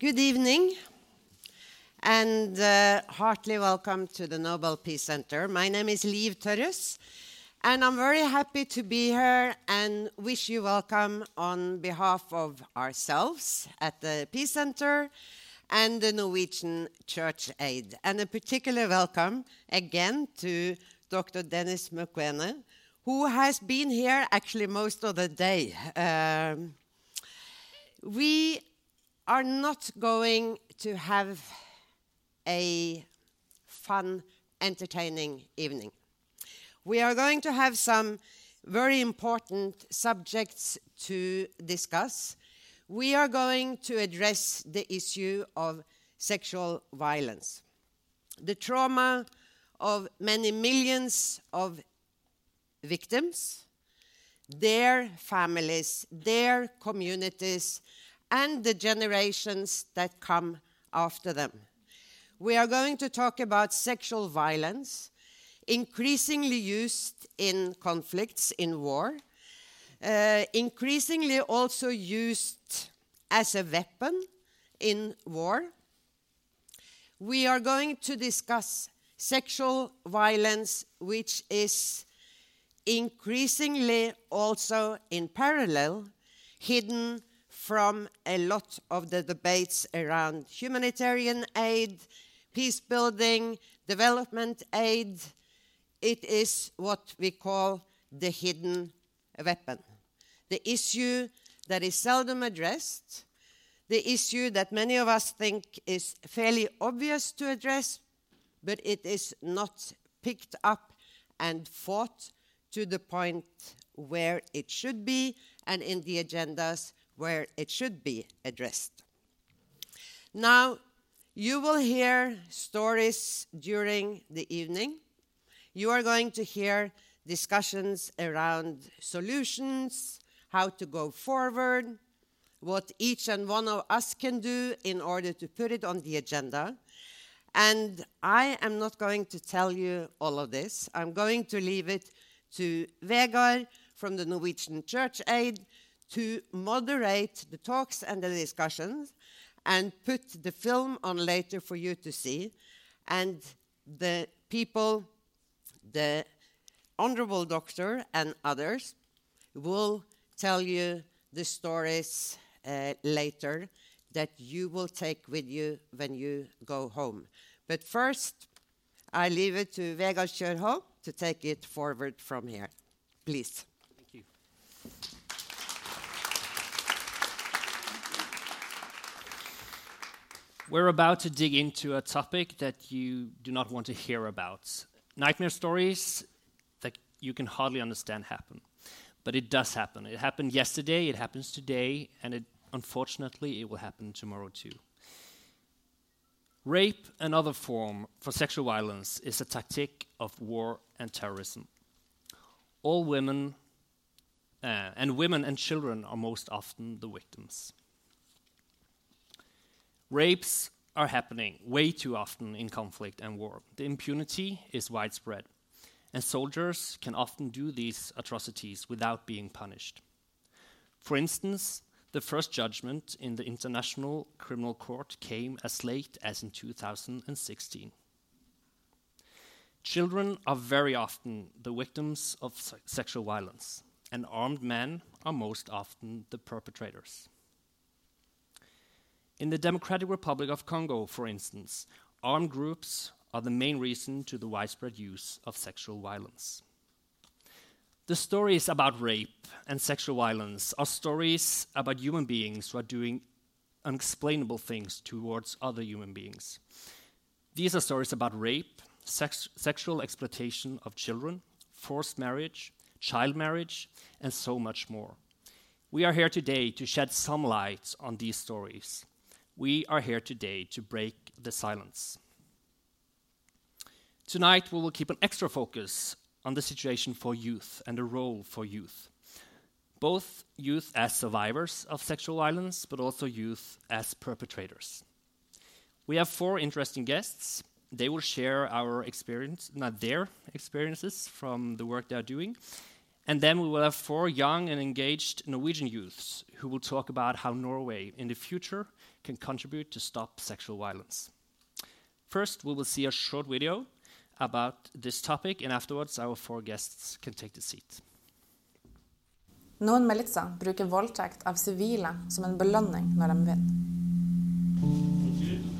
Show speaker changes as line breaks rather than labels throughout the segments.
Good evening, and uh, heartily welcome to the Nobel Peace Center. My name is Liv Tørres, and I'm very happy to be here and wish you welcome on behalf of ourselves at the Peace Center and the Norwegian Church Aid. And a particular welcome again to Dr. Denis Mukwege, who has been here actually most of the day. Um, we are not going to have a fun, entertaining evening. We are going to have some very important subjects to discuss. We are going to address the issue of sexual violence, the trauma of many millions of victims, their families, their communities, and the generations that come after them. We are going to talk about sexual violence, increasingly used in conflicts in war, uh, increasingly also used as a weapon in war. We are going to discuss sexual violence, which is increasingly also in parallel hidden from a lot of the debates around humanitarian aid, peace building, development aid. It is what we call the hidden weapon. The issue that is seldom addressed, the issue that many of us think is fairly obvious to address, but it is not picked up and fought to the point where it should be and in the agendas where it should be addressed. Now, you will hear stories during the evening. You are going to hear discussions around solutions, how to go forward, what each and one of us can do in order to put it on the agenda. And I am not going to tell you all of this. I'm going to leave it to Vegard from the Norwegian Church Aid to moderate the talks and the discussions and put the film on later for you to see. And the people, the honorable doctor and others will tell you the stories uh, later that you will take with you when you go home. But first, I leave it to Vegard Kjørhol to take it forward from here. Please.
We're about to dig into a topic that you do not want to hear about. Nightmare stories that you can hardly understand happen. But it does happen. It happened yesterday, it happens today, and it, unfortunately, it will happen tomorrow too. Rape, another form for sexual violence, is a tactic of war and terrorism. All women, uh, and women and children, are most often the victims. Rapes are happening way too often in conflict and war. The impunity is widespread, and soldiers can often do these atrocities without being punished. For instance, the first judgment in the International Criminal Court came as late as in 2016. Children are very often the victims of sexual violence, and armed men are most often the perpetrators. In the Democratic Republic of Congo, for instance, armed groups are the main reason to the widespread use of sexual violence. The stories about rape and sexual violence are stories about human beings who are doing unexplainable things towards other human beings. These are stories about rape, sex sexual exploitation of children, forced marriage, child marriage, and so much more. We are here today to shed some light on these stories. We are here today to break the silence. Tonight, we will keep an extra focus on the situation for youth and the role for youth. Both youth as survivors of sexual violence, but also youth as perpetrators. We have four interesting guests. They will share our experience, not their experiences from the work they are doing. And then we will have four young and engaged Norwegian youths who will talk about how Norway in the future can contribute to stop sexual violence. First, we will see a short video about this topic, and afterwards, our four guests can take the seat.
Noen militser bruker voldtekt av sivile som en belønning når de vinner.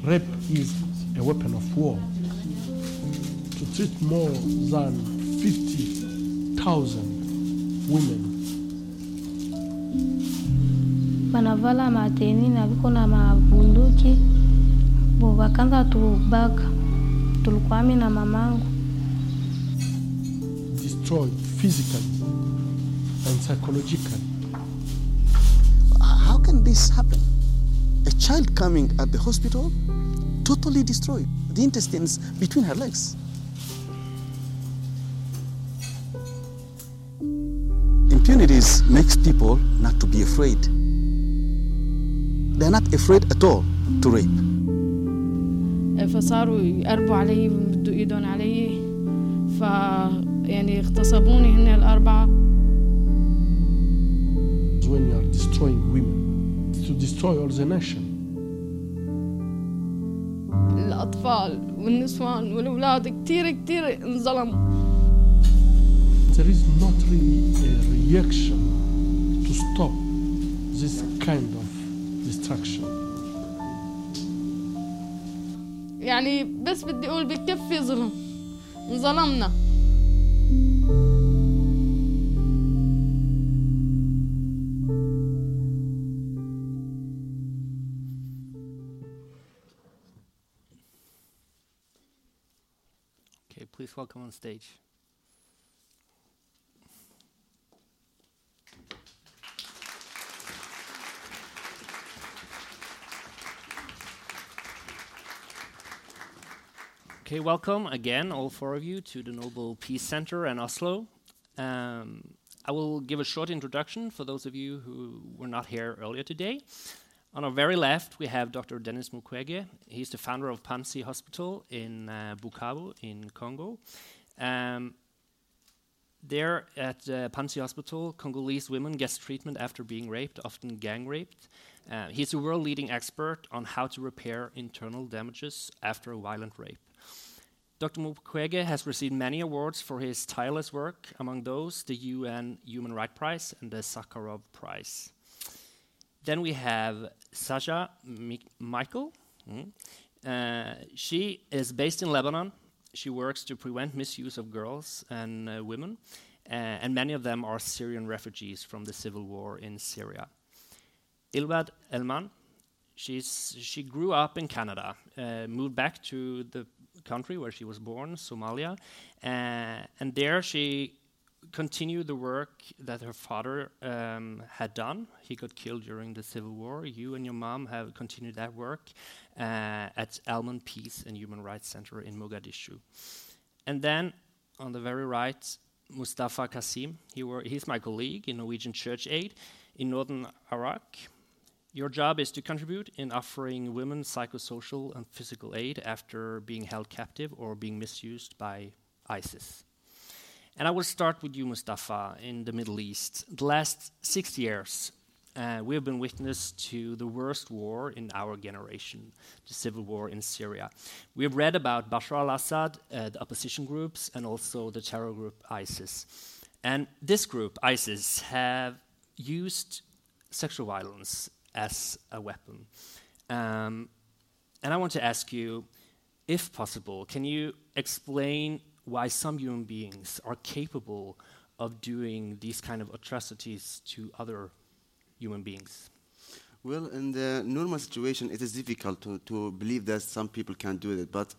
Rape is a weapon of war. To treat more than 50,000 women
banavala mateni na viko na mabunduki bo bakanza tubaka tulikuwa mi na mamangu
destroyed physically and psychologically.
How can this happen? A child coming at the hospital, totally destroyed, the intestines between her legs. Impunities makes people not to be afraid They're not afraid at all to rape.
فصاروا يقربوا علي ويمدوا ايدهم علي ف يعني اغتصبوني هن الأربعة
When you are destroying women, it's to destroy all the nation.
الأطفال والنسوان والأولاد كتير كتير انظلموا
There is not really a reaction to stop this kind of destruction.
يعني بس بدي أقول بكفي ظلم انظلمنا
Okay, please welcome on stage. Okay, welcome again, all four of you, to the Nobel Peace Center in Oslo. Um, I will give a short introduction for those of you who were not here earlier today. On our very left, we have Dr. Denis Mukwege. He's the founder of Panzi Hospital in uh, Bukavu in Congo. Um, there at uh, Panzi Hospital, Congolese women get treatment after being raped, often gang raped. Uh, he's a world leading expert on how to repair internal damages after a violent rape. Dr. Mukwege has received many awards for his tireless work, among those the UN Human Rights Prize and the Sakharov Prize. Then we have Saja Mi- Michael. Mm. Uh, she is based in Lebanon. She works to prevent misuse of girls and uh, women, uh, and many of them are Syrian refugees from the civil war in Syria. Ilwad Elman, she's, she grew up in Canada, uh, moved back to the country where she was born, Somalia, uh, and there she continued the work that her father um, had done. He got killed during the civil war. You and your mom have continued that work uh, at Elman Peace and Human Rights Center in Mogadishu. And then on the very right, Mustafa Qasim. He were, he's my colleague in Norwegian Church Aid in northern Iraq. Your job is to contribute in offering women psychosocial and physical aid after being held captive or being misused by ISIS. And I will start with you, Mustafa, in the Middle East. The last six years, uh, we have been witness to the worst war in our generation, the civil war in Syria. We have read about Bashar al Assad, uh, the opposition groups, and also the terror group ISIS. And this group, ISIS, have used sexual violence as a weapon. Um, and I want to ask you, if possible, can you explain why some human beings are capable of doing these kind of atrocities to other human beings?
Well, in the normal situation, it is difficult to, to believe that some people can do it. But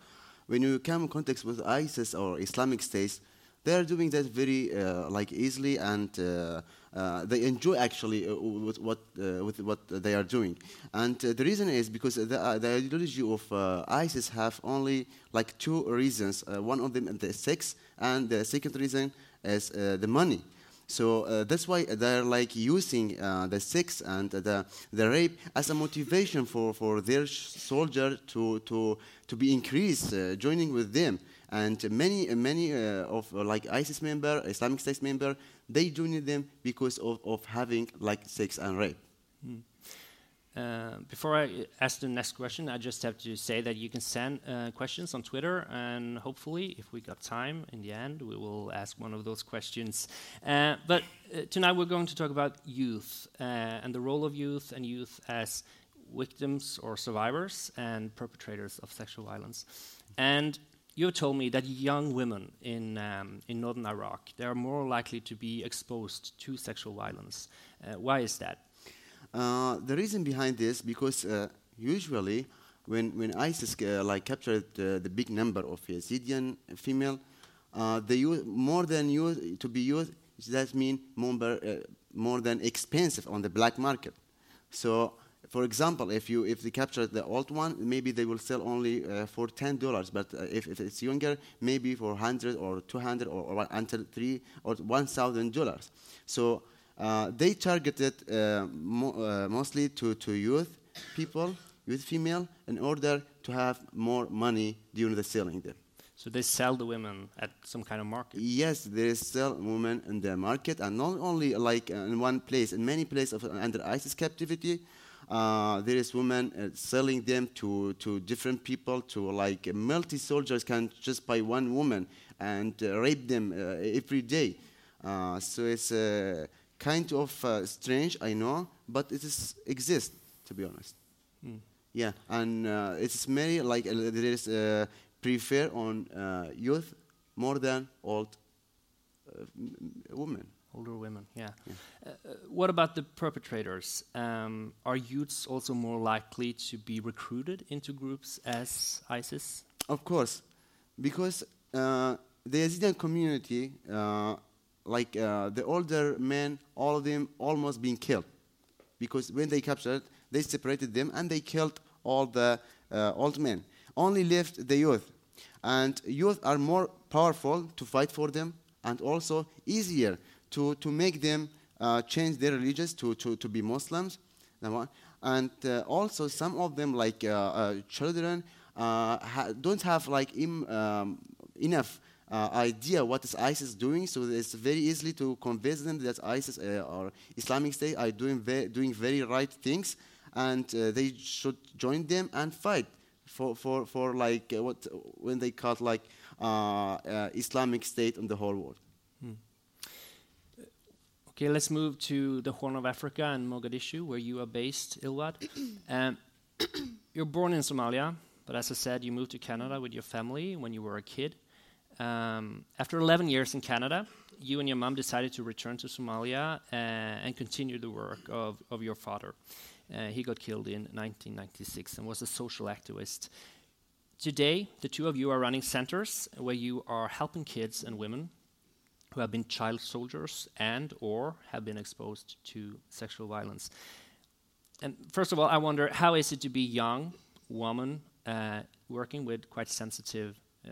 when you come in contact with ISIS or Islamic States, they are doing that very uh, like easily, and uh, uh, they enjoy actually uh, with what uh, with what they are doing. And uh, the reason is because the, uh, the ideology of uh, ISIS have only like two reasons. One of them is the sex, and the second reason is the money. So that's why they're like using the sex and the, the rape as a motivation for, for their soldier to, to, to be increased, joining with them. And many many uh, of uh, like ISIS member, Islamic State member, they join them because of, of having like sex and rape.
Uh, before I ask the next question, I just have to say that you can send uh, questions on Twitter, and hopefully, if we got time in the end, we will ask one of those questions. Uh, but uh, tonight we're going to talk about youth and the role of youth and youth as victims or survivors and perpetrators of sexual violence. And you told me that young women in, um, in northern Iraq they are more likely to be exposed to sexual violence. Uh, why is that?
Uh, the reason behind this because uh, usually when when ISIS uh, like captured the big number of Yazidi female, uh, they use more than used to be used. That mean more uh, more than expensive on the black market. So, for example, if you if they capture the old one, maybe they will sell only for ten dollars. But if, if it's younger, maybe for hundred or two hundred or, or until three or one thousand dollars. So uh, they targeted uh, mo uh, mostly to, to youth people, youth female, in order to have more money during the selling them.
So they sell the women at some kind of market.
Yes, they sell women in the market, and not only like in one place. In many places of, under ISIS captivity, uh, there is women uh, selling them to, to different people. To like multi soldiers can just buy one woman and uh, rape them every day. so it's kind of uh, strange, I know, but it is exists to be honest. Mm. Yeah, and uh, it's very like uh, there is uh, prefer on uh, youth more than old uh, women.
Older women, yeah. yeah. what about the perpetrators? Um, are youths also more likely to be recruited into groups as ISIS?
Of course, because the Yazidi community like uh, the older men, all of them almost being killed. Because when they captured, they separated them and they killed all the uh, old men. Only left the youth. And youth are more powerful to fight for them and also easier to, to make them uh, change their religions to, to, to be Muslims. And uh, also some of them, like uh, uh, children, ha don't have like Im, um, enough uh, idea what is ISIS doing, so it's very easily to convince them that ISIS uh, or Islamic State are doing very, doing very right things, and uh, they should join them and fight for for for like uh, what when they call like uh, uh, Islamic State in the whole world.
Okay, let's move to the Horn of Africa and Mogadishu, where you are based, Ilwad. um, you're born in Somalia, but as I said, you moved to Canada with your family when you were a kid. Um, after 11 years in Canada, you and your mom decided to return to Somalia uh, and continue the work of, of your father. Uh, he got killed in 1996 and was a social activist. Today, the two of you are running centers where you are helping kids and women who have been child soldiers and or have been exposed to sexual violence. And first of all, I wonder how is it to be young woman uh, working with quite sensitive uh,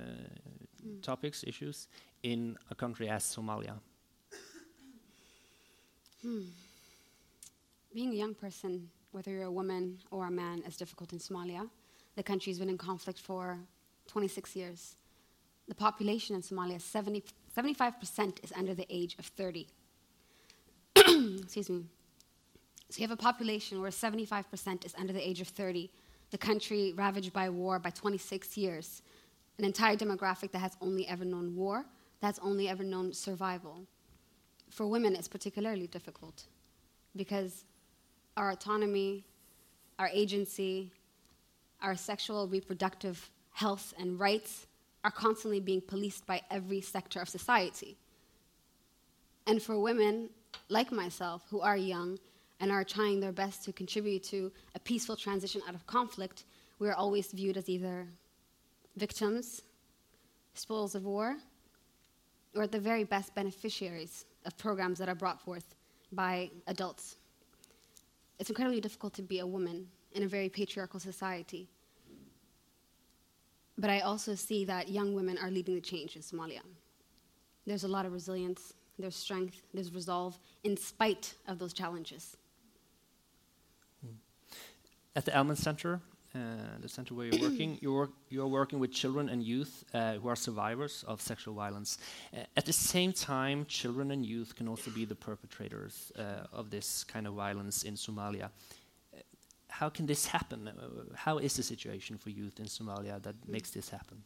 mm. topics, issues in a country as Somalia?
Hmm. Being a young person, whether you're a woman or a man, is difficult in Somalia. The country's been in conflict for 26 years. The population in Somalia, is 70, 75% is under the age of 30. Excuse me. So you have a population where 75% is under the age of 30. The country ravaged by war by 26 years an entire demographic that has only ever known war, that's only ever known survival. For women, it's particularly difficult because our autonomy, our agency, our sexual reproductive health and rights are constantly being policed by every sector of society. And for women like myself who are young and are trying their best to contribute to a peaceful transition out of conflict, we are always viewed as either victims, spoils of war, or at the very best, beneficiaries of programs that are brought forth by adults. It's incredibly difficult to be a woman in a very patriarchal society. But I also see that young women are leading the change in Somalia. There's a lot of resilience, there's strength, there's resolve, in spite of those challenges.
At the Elman Center, uh, the center where you're working, you're, work, you're working with children and youth uh, who are survivors of sexual violence. Uh, at the same time, children and youth can also be the perpetrators uh, of this kind of violence in Somalia. How can this happen? How is the situation for youth in Somalia that hmm. makes this happen?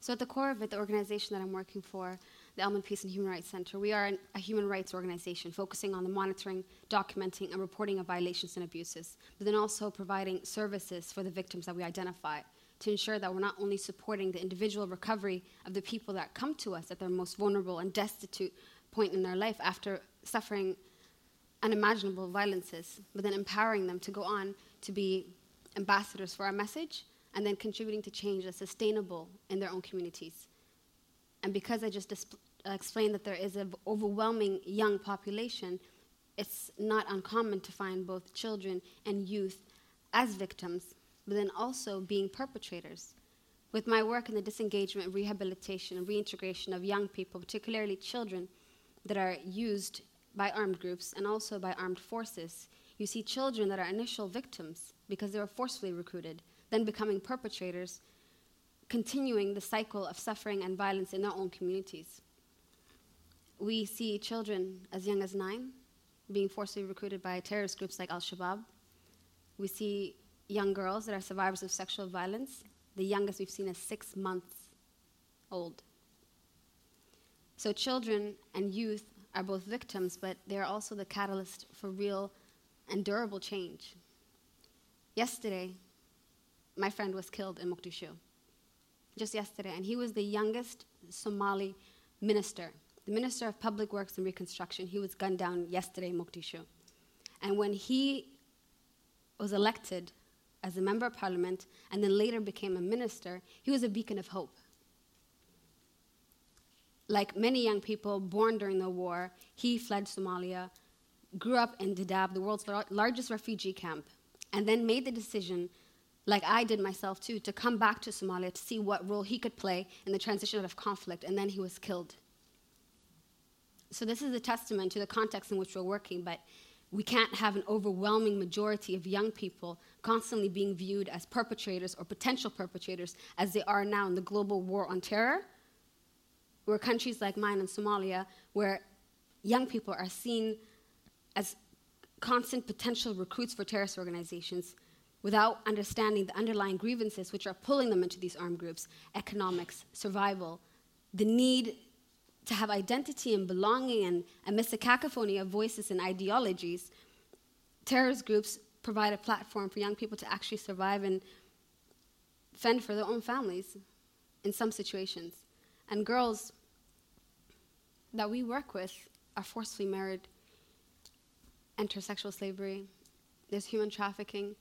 So, at the core of it, the organization that I'm working for, the Elman Peace and Human Rights Center, we are an, a human rights organization focusing on the monitoring, documenting, and reporting of violations and abuses, but then also providing services for the victims that we identify to ensure that we're not only supporting the individual recovery of the people that come to us at their most vulnerable and destitute point in their life after suffering unimaginable violences, but then empowering them to go on to be ambassadors for our message and then contributing to change that's sustainable in their own communities. And because I just disp- uh, explained that there is an overwhelming young population, it's not uncommon to find both children and youth as victims, but then also being perpetrators. With my work in the disengagement, rehabilitation, and reintegration of young people, particularly children that are used by armed groups and also by armed forces, you see children that are initial victims because they were forcefully recruited, then becoming perpetrators, continuing the cycle of suffering and violence in their own communities. We see children as young as nine being forcibly recruited by terrorist groups like Al Shabaab. We see young girls that are survivors of sexual violence. The youngest we've seen is six months old. So, children and youth are both victims, but they're also the catalyst for real and durable change. Yesterday, my friend was killed in Mogadishu. Just yesterday, and he was the youngest Somali minister, the Minister of Public Works and Reconstruction. He was gunned down yesterday in Mogadishu. And when he was elected as a member of parliament and then later became a minister, he was a beacon of hope. Like many young people born during the war, he fled Somalia, grew up in Dadaab, the world's largest refugee camp, and then made the decision, like I did myself too, to come back to Somalia to see what role he could play in the transition out of conflict, and then he was killed. So, this is a testament to the context in which we're working, but we can't have an overwhelming majority of young people constantly being viewed as perpetrators or potential perpetrators as they are now in the global war on terror, where countries like mine in Somalia, where young people are seen as constant potential recruits for terrorist organizations without understanding the underlying grievances which are pulling them into these armed groups economics, survival, the need to have identity and belonging, and amidst a cacophony of voices and ideologies, terrorist groups provide a platform for young people to actually survive and fend for their own families in some situations. And girls that we work with are forcibly married enter sexual slavery, there's human trafficking.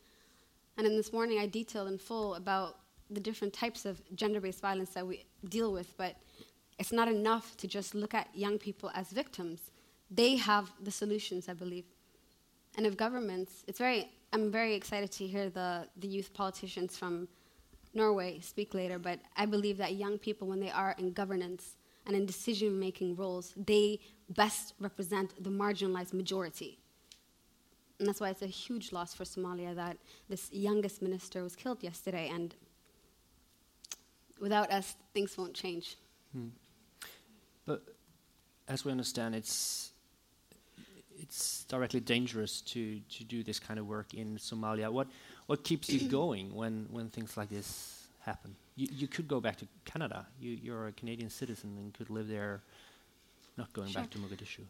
And in this morning, I detailed in full about the different types of gender based violence that we deal with, but it's not enough to just look at young people as victims. They have the solutions, I believe. And if governments, it's very, I'm very excited to hear the, the youth politicians from Norway speak later, but I believe that young people, when they are in governance and in decision making roles, they best represent the marginalized majority. And that's why it's a huge loss for Somalia that this youngest minister was killed yesterday. And without us, things won't change. Hmm.
But as we understand, it's it's directly dangerous to, to do this kind of work in Somalia. What what keeps you going when, when things like this happen? You, you could go back to Canada. You, you're a Canadian citizen and could live there, not going sure. back to Mogadishu.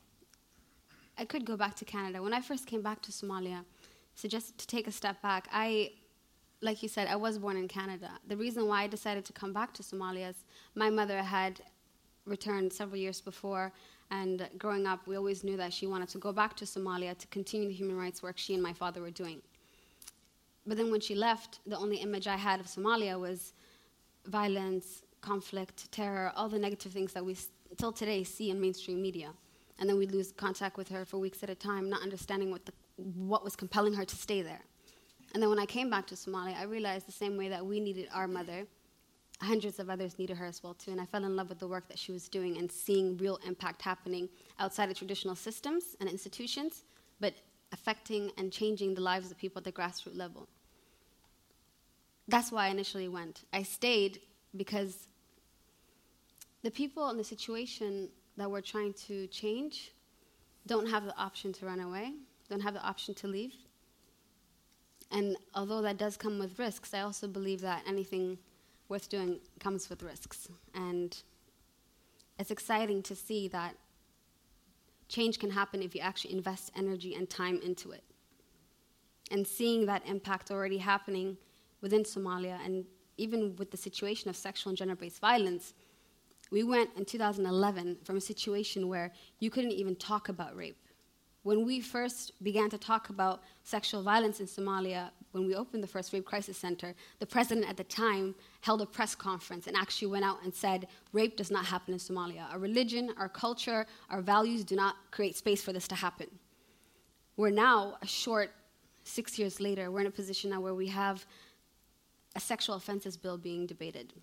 I could go back to Canada. When I first came back to Somalia, so just to take a step back, I, like you said, I was born in Canada. The reason why I decided to come back to Somalia is my mother had returned several years before, and growing up, we always knew that she wanted to go back to Somalia to continue the human rights work she and my father were doing. But then when she left, the only image I had of Somalia was violence, conflict, terror, all the negative things that we still today see in mainstream media and then we'd lose contact with her for weeks at a time, not understanding what, the, what was compelling her to stay there. And then when I came back to Somalia, I realized the same way that we needed our mother, hundreds of others needed her as well too. And I fell in love with the work that she was doing and seeing real impact happening outside of traditional systems and institutions, but affecting and changing the lives of people at the grassroots level. That's why I initially went. I stayed because the people in the situation that we're trying to change don't have the option to run away, don't have the option to leave. And although that does come with risks, I also believe that anything worth doing comes with risks. And it's exciting to see that change can happen if you actually invest energy and time into it. And seeing that impact already happening within Somalia and even with the situation of sexual and gender based violence, we went in 2011 from a situation where you couldn't even talk about rape. When we first began to talk about sexual violence in Somalia, when we opened the first rape crisis center, the president at the time held a press conference and actually went out and said, Rape does not happen in Somalia. Our religion, our culture, our values do not create space for this to happen. We're now, a short six years later, we're in a position now where we have a sexual offenses bill being debated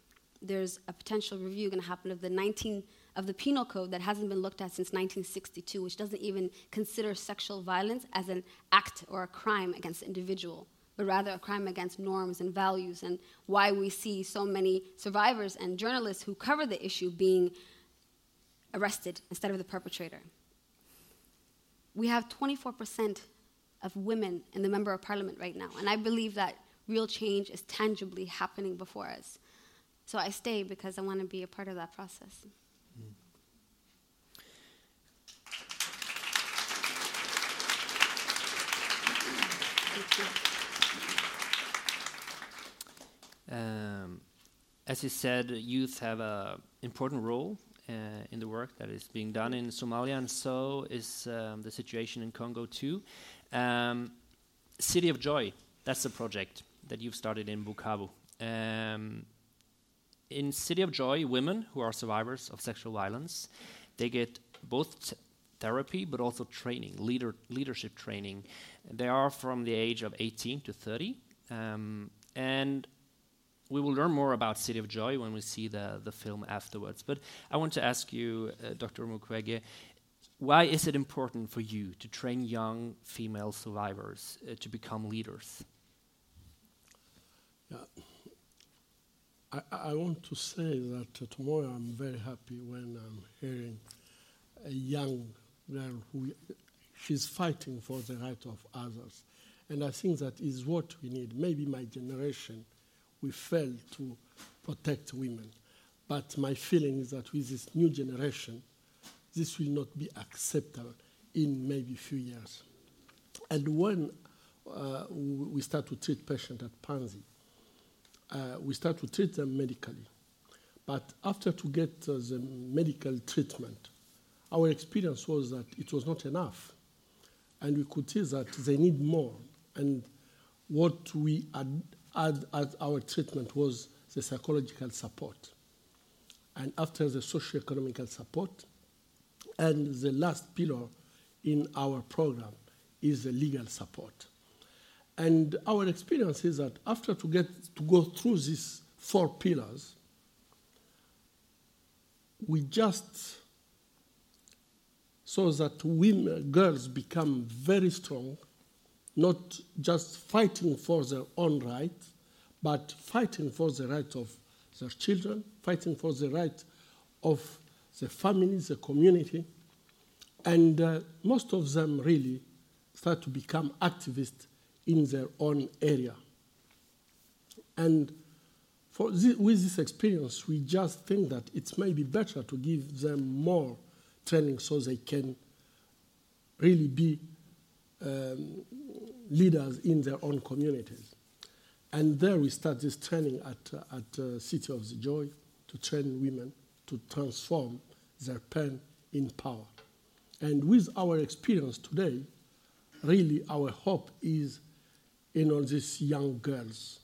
there's a potential review going to happen of the 19 of the penal code that hasn't been looked at since 1962, which doesn't even consider sexual violence as an act or a crime against the individual, but rather a crime against norms and values, and why we see so many survivors and journalists who cover the issue being arrested instead of the perpetrator. We have 24% of women in the member of parliament right now, and I believe that real change is tangibly happening before us. So I stay because I want to be a part of that process.
Um, as you said, youth have an important role uh, in the work that is being done in Somalia, and so is um, the situation in Congo too. Um, City of Joy, that's the project that you've started in Bukavu. Um, in City of Joy, women who are survivors of sexual violence, they get both therapy but also training, leader, leadership training. They are from the age of 18 to 30. Um, and we will learn more about City of Joy when we see the, the film afterwards. But I want to ask you, uh, Dr. Mukwege, why is it important for you to train young female survivors uh, to become leaders?
Yeah. I, I want to say that uh, tomorrow I'm very happy when I'm hearing a young girl who she's fighting for the right of others. And I think that is what we need. Maybe my generation, we failed to protect women. But my feeling is that with this new generation, this will not be acceptable in maybe few years. And when uh, we start to treat patients at Panzi, uh, we start to treat them medically. But after to get uh, the medical treatment, our experience was that it was not enough. And we could see that they need more. And what we add, add as our treatment was the psychological support. And after the socio-economical support, and the last pillar in our program is the legal support. And our experience is that after to get to go through these four pillars, we just saw that women, girls become very strong, not just fighting for their own right, but fighting for the right of their children, fighting for the right of the families, the community. And uh, most of them really start to become activists in their own area. And for this, with this experience, we just think that it may be better to give them more training so they can really be um, leaders in their own communities. And there we start this training at, uh, at uh, City of the Joy to train women to transform their pain in power. And with our experience today, really our hope is in all these young girls.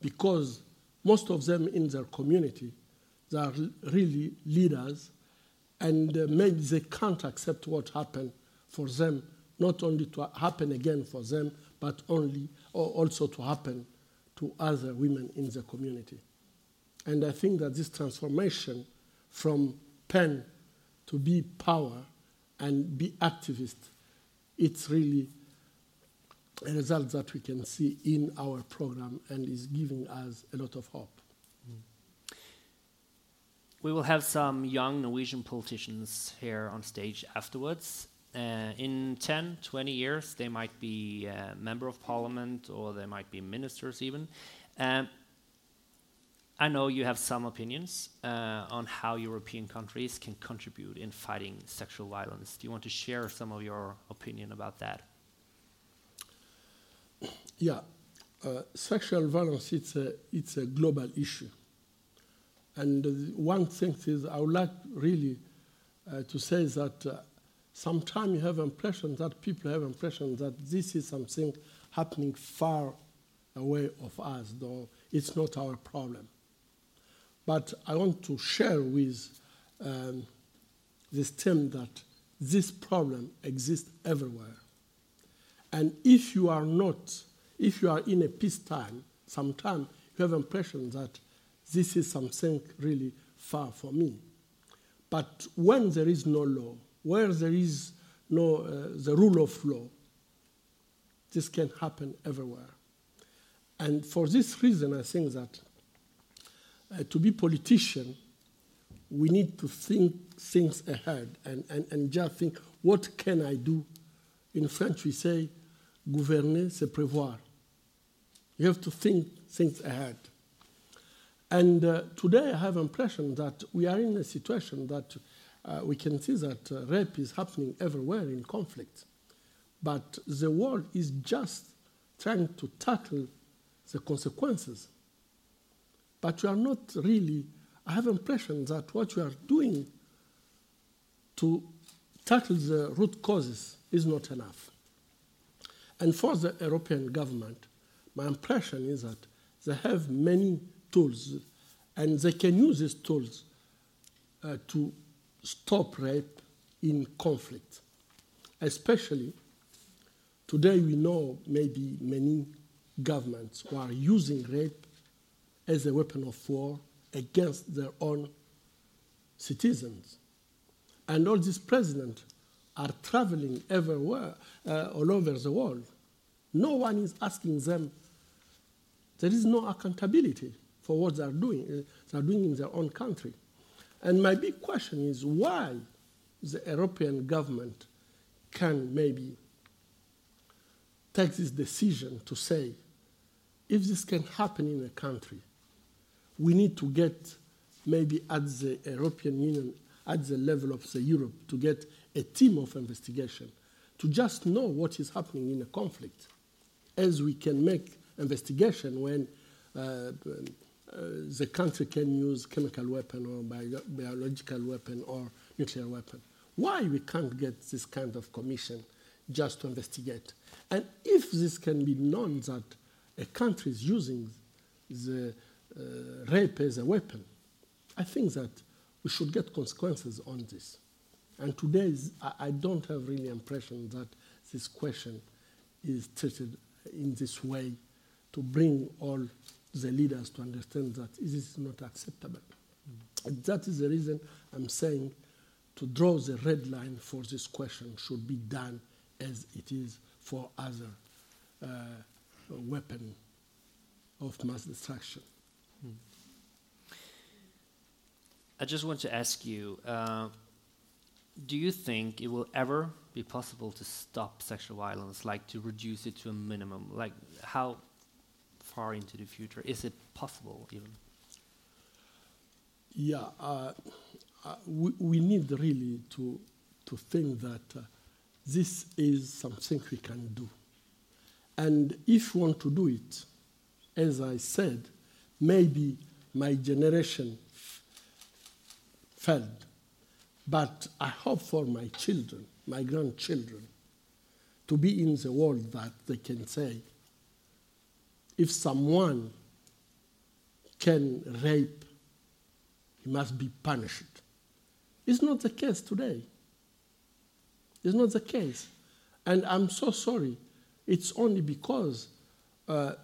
Because most of them in their community they are really leaders and uh, maybe they can't accept what happened for them not only to happen again for them but only or also to happen to other women in the community. And i think that this transformation from pen to be power and be activist it's really a result that we can see in our program and is giving us a lot of hope.
We will have some young Norwegian politicians here on stage afterwards. Uh, in 10, 20 years, they might be a member of parliament or they might be ministers even. Um, I know you have some opinions uh, on how European countries can contribute in fighting sexual violence. Do you want to share some of your opinion about that?
Yeah, uh, sexual violence it's a it's a global issue, and one thing is I would like really uh, to say that uh, sometimes you have impression that people have impression that this is something happening far away of us, though it's not our problem. But I want to share with um, this team that this problem exists everywhere. And if you are not if you are in a peacetime, sometimes you have impression that this is something really far for me. But when there is no law, where there is no uh, the rule of law, this can happen everywhere. And for this reason, I think that uh, to be politician, we need to think things ahead and, and, and just think, what can I do? In French, we say, gouverner, c'est prévoir. You have to think things ahead. And uh, today I have impression that we are in a situation that uh, we can see that uh, rape is happening everywhere in conflict. But the world is just trying to tackle the consequences. But you are not really, I have impression that what you are doing to tackle the root causes is not enough. And for the European government, my impression is that they have many tools and they can use these tools uh, to stop rape in conflict. Especially today, we know maybe many governments who are using rape as a weapon of war against their own citizens. And all these presidents are traveling everywhere, uh, all over the world. No one is asking them there is no accountability for what they are doing, uh, they are doing in their own country. And my big question is why the European government can maybe take this decision to say, if this can happen in a country, we need to get maybe at the European Union, at the level of the Europe, to get a team of investigation to just know what is happening in a conflict, as we can make investigation when uh, uh, the country can use chemical weapon or bio- biological weapon or nuclear weapon. Why we can't get this kind of commission just to investigate? And if this can be known that a country is using the uh, rape as a weapon, I think that we should get consequences on this. And today, I, I don't have really impression that this question is treated in this way to bring all the leaders to understand that this is not acceptable. Mm. That is the reason I'm saying to draw the red line for this question should be done as it is for other uh, weapon of mass destruction. Mm.
I just want to ask you uh, do you think it will ever be possible to stop sexual violence, like to reduce it to a minimum? Like, how far into the future? Is it possible even?
Yeah, uh, uh, we, we, need really to, to think that uh, this is something we can do. And if we want to do it, as I said, maybe my generation failed. But I hope for my children, my grandchildren, to be in the world that they can say, if someone can rape, he must be punished. It's not the case today. It's not the case. And I'm so sorry. It's only because uh,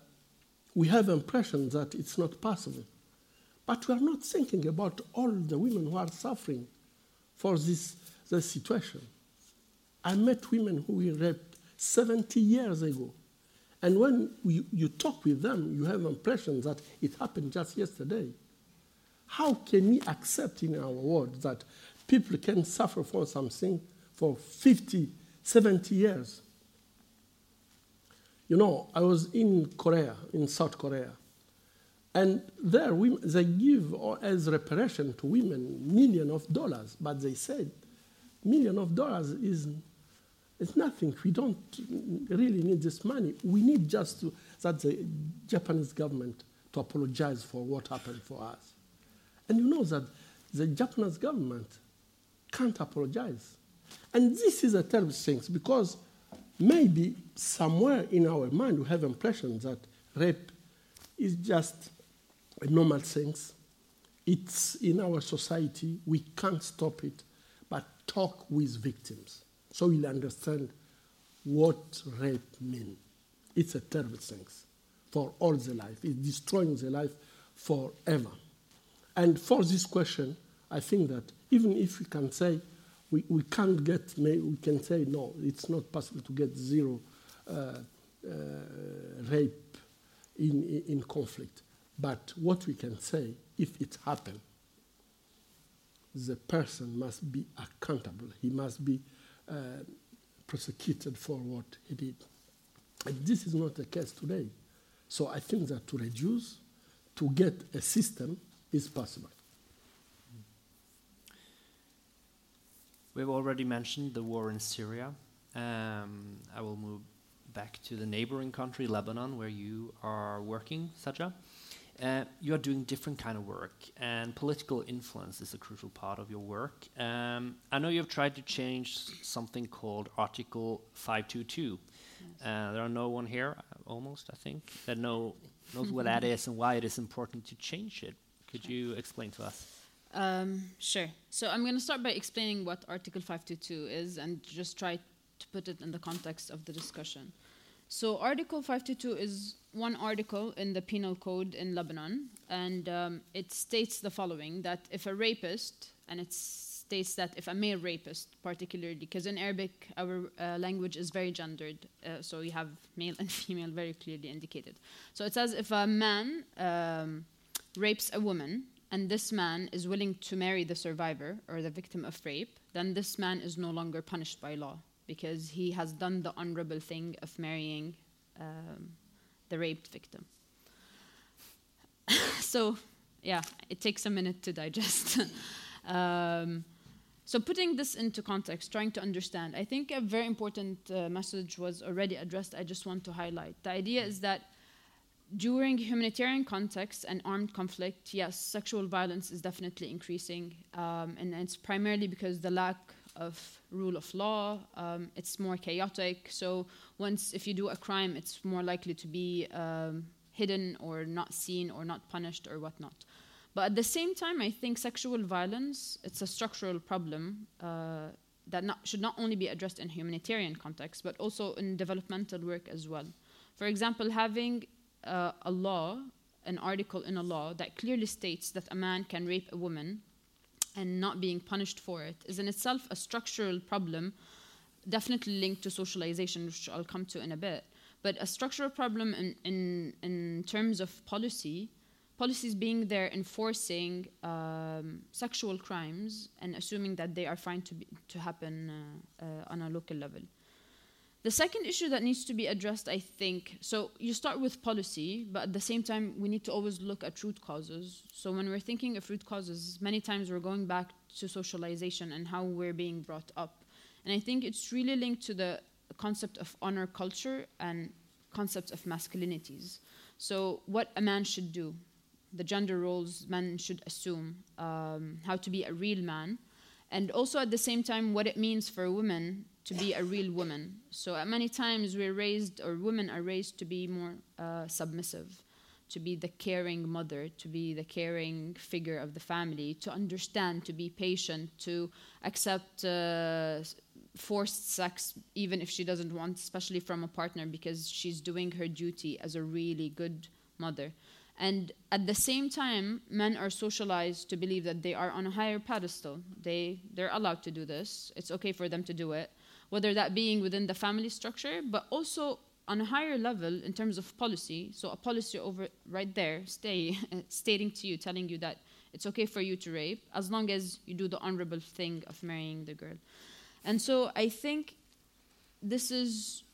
we have impression that it's not possible. But we are not thinking about all the women who are suffering for this, this situation. I met women who were raped 70 years ago. And when we, you talk with them, you have an impression that it happened just yesterday. How can we accept in our world that people can suffer for something for 50, 70 years. You know, I was in Korea, in South Korea, and there we, they give as reparation to women million of dollars, but they said million of dollars is it's nothing. We don't really need this money. We need just to, that the Japanese government to apologize for what happened for us. And you know that the Japanese government can't apologize. And this is a terrible thing because maybe somewhere in our mind we have impression that rape is just normal thing. It's in our society. We can't stop it, but talk with victims so you'll understand what rape means. It's a terrible thing for all the life. It's destroying the life forever. And for this question, I think that even if we can say we, we can't get, we can say no, it's not possible to get zero uh, uh, rape in, in conflict. But what we can say, if it happened, the person must be accountable. He must be uh, prosecuted for what he did. And this is not the case today. So I think that to reduce, to get a system is possible.
We've already mentioned the war in Syria. Um, I will move back to the neighboring country, Lebanon, where you are working, Saja. Uh, you are doing different kind of work, and political influence is a crucial part of your work. Um, I know you've tried to change something called Article 522. Uh, there are no one here, uh, almost, I think, that know knows what that is and why it is important to change it. Could you explain to us?
Um, sure. So I'm going to start by explaining what Article 522 is and just try to put it in the context of the discussion. So Article 522 is one article in the penal code in Lebanon, and um, it states the following: that if a rapist, and it states that if a male rapist, particularly, because in Arabic our uh, language is very gendered, uh, so you have male and female very clearly indicated. So it says if a man um, rapes a woman, and this man is willing to marry the survivor or the victim of rape, then this man is no longer punished by law because he has done the honorable thing of marrying um, the raped victim. so, yeah, it takes a minute to digest. um, so, putting this into context, trying to understand, I think a very important uh, message was already addressed. I just want to highlight. The idea is that during humanitarian contexts and armed conflict, yes, sexual violence is definitely increasing, um, and it's primarily because the lack of rule of law. Um, it's more chaotic. So once if you do a crime, it's more likely to be um, hidden or not seen or not punished or whatnot. But at the same time, I think sexual violence it's a structural problem uh, that not, should not only be addressed in humanitarian context, but also in developmental work as well. For example, having uh, a law, an article in a law that clearly states that a man can rape a woman and not being punished for it is in itself a structural problem, definitely linked to socialization, which I'll come to in a bit. But a structural problem in, in, in terms of policy, policies being there enforcing um, sexual crimes and assuming that they are fine to, be, to happen uh, uh, on a local level. The second issue that needs to be addressed, I think, so you start with policy, but at the same time, we need to always look at root causes. So when we're thinking of root causes, many times we're going back to socialization and how we're being brought up. And I think it's really linked to the concept of honor culture and concepts of masculinities. So what a man should do, the gender roles men should assume, um, how to be a real man, and also at the same time what it means for a woman to be a real woman. So at many times we're raised, or women are raised to be more uh, submissive, to be the caring mother, to be the caring figure of the family, to understand, to be patient, to accept uh, forced sex even if she doesn't want, especially from a partner, because she's doing her duty as a really good mother. And at the same time, men are socialized to believe that they are on a higher pedestal. They, they're allowed to do this. It's okay for them to do it whether that being within the family structure, but also on a higher level in terms of policy. So a policy over right there, stay stating to you, telling you that it's okay for you to rape as long as you do the honorable thing of marrying the girl. And so I think this is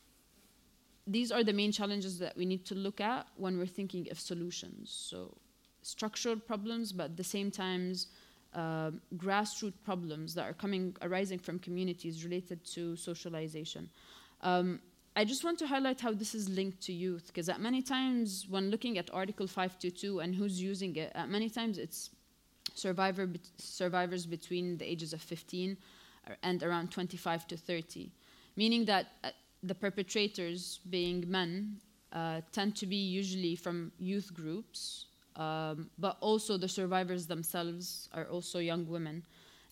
these are the main challenges that we need to look at when we're thinking of solutions. So structural problems, but at the same times um, grassroots problems that are coming arising from communities related to socialization. Um, I just want to highlight how this is linked to youth, because at many times when looking at Article 522 and who's using it, at many times it's survivor bet- survivors between the ages of 15 and around 25 to 30, meaning that uh, the perpetrators, being men, uh, tend to be usually from youth groups, um, but also the survivors themselves are also young women.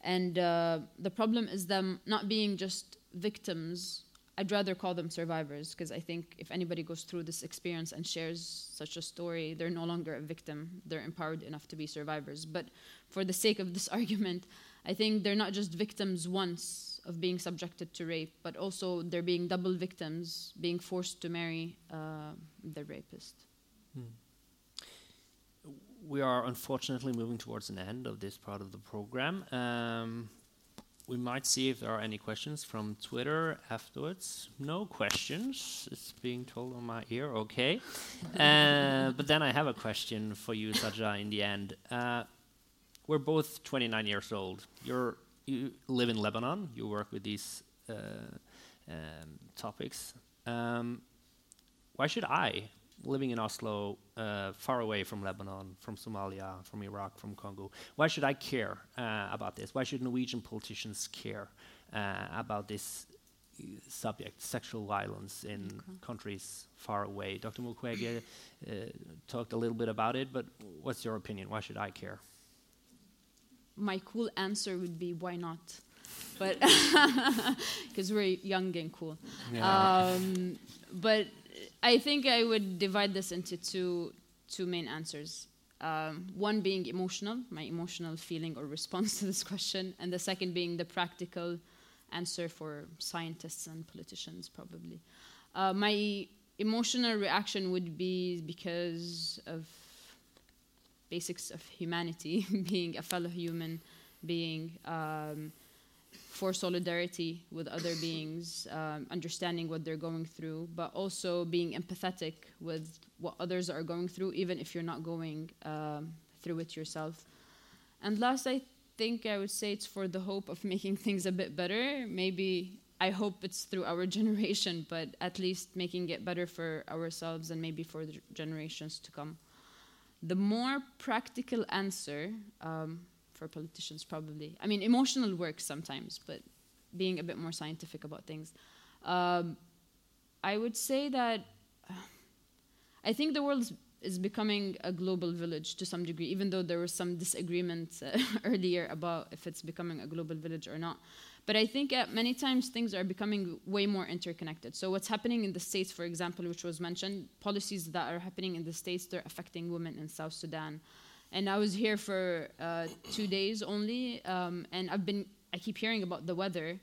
And uh, the problem is them not being just victims. I'd rather call them survivors because I think if anybody goes through this experience and shares such a story, they're no longer a victim. They're empowered enough to be survivors. But for the sake of this argument, I think they're not just victims once of being subjected to rape, but also they're being double victims, being forced to marry uh, the rapist.
Hmm. We are unfortunately moving towards an end of this part of the program. Um, we might see if there are any questions from Twitter afterwards. No questions. It's being told on my ear. Okay. uh, but then I have a question for you, Saja, in the end. Uh, we're both 29 years old. You're, you live in Lebanon. You work with these uh, um, topics. Um, why should I living in Oslo, uh, far away from Lebanon, from Somalia, from Iraq, from Congo. Why should I care uh, about this? Why should Norwegian politicians care uh, about this uh, subject, sexual violence in okay. countries far away? Dr. Mukwege uh, talked a little bit about it, but what's your opinion? Why should I care?
My cool answer would be why not? But because we're young and cool. Yeah. Um, but I think I would divide this into two two main answers. Um, one being emotional, my emotional feeling or response to this question, and the second being the practical answer for scientists and politicians, probably. Uh, my emotional reaction would be because of basics of humanity, being a fellow human being. Um, for solidarity with other beings, um, understanding what they're going through, but also being empathetic with what others are going through, even if you're not going um, through it yourself. And last, I think I would say it's for the hope of making things a bit better. Maybe I hope it's through our generation, but at least making it better for ourselves and maybe for the generations to come. The more practical answer, um, for politicians, probably. I mean, emotional works sometimes, but being a bit more scientific about things. Um, I would say that uh, I think the world is becoming a global village to some degree, even though there was some disagreement uh, earlier about if it's becoming a global village or not. But I think uh, many times things are becoming way more interconnected. So what's happening in the States, for example, which was mentioned, policies that are happening in the States, they're affecting women in South Sudan and I was here for uh, two days only, um, and I've been I keep hearing about the weather,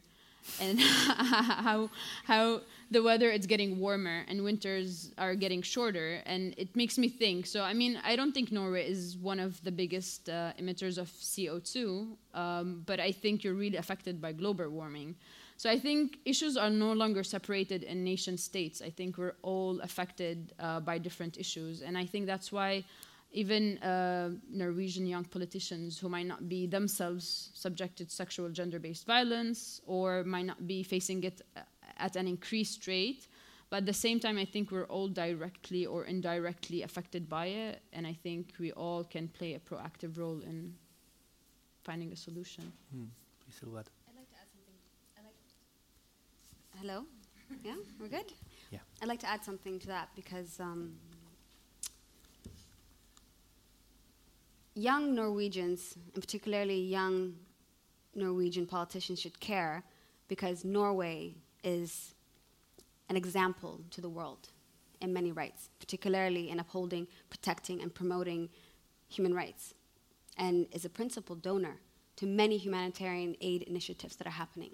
and how how the weather is getting warmer and winters are getting shorter, and it makes me think. So I mean, I don't think Norway is one of the biggest uh, emitters of CO2, um, but I think you're really affected by global warming. So I think issues are no longer separated in nation states. I think we're all affected uh, by different issues, and I think that's why even uh, Norwegian young politicians who might not be themselves subjected to sexual gender based violence or might not be facing it uh, at an increased rate. But at the same time, I think we're all directly or indirectly affected by it, and I think we all can play a proactive role in finding a solution.
Hmm. Please,
I'd like to add something. Like Hello? yeah, we're good?
Yeah.
I'd like to add something to that because um, young Norwegians, and particularly young Norwegian politicians, should care because Norway is an example to the world in many rights, particularly in upholding, protecting, and promoting human rights, and is a principal donor to many humanitarian aid initiatives that are happening.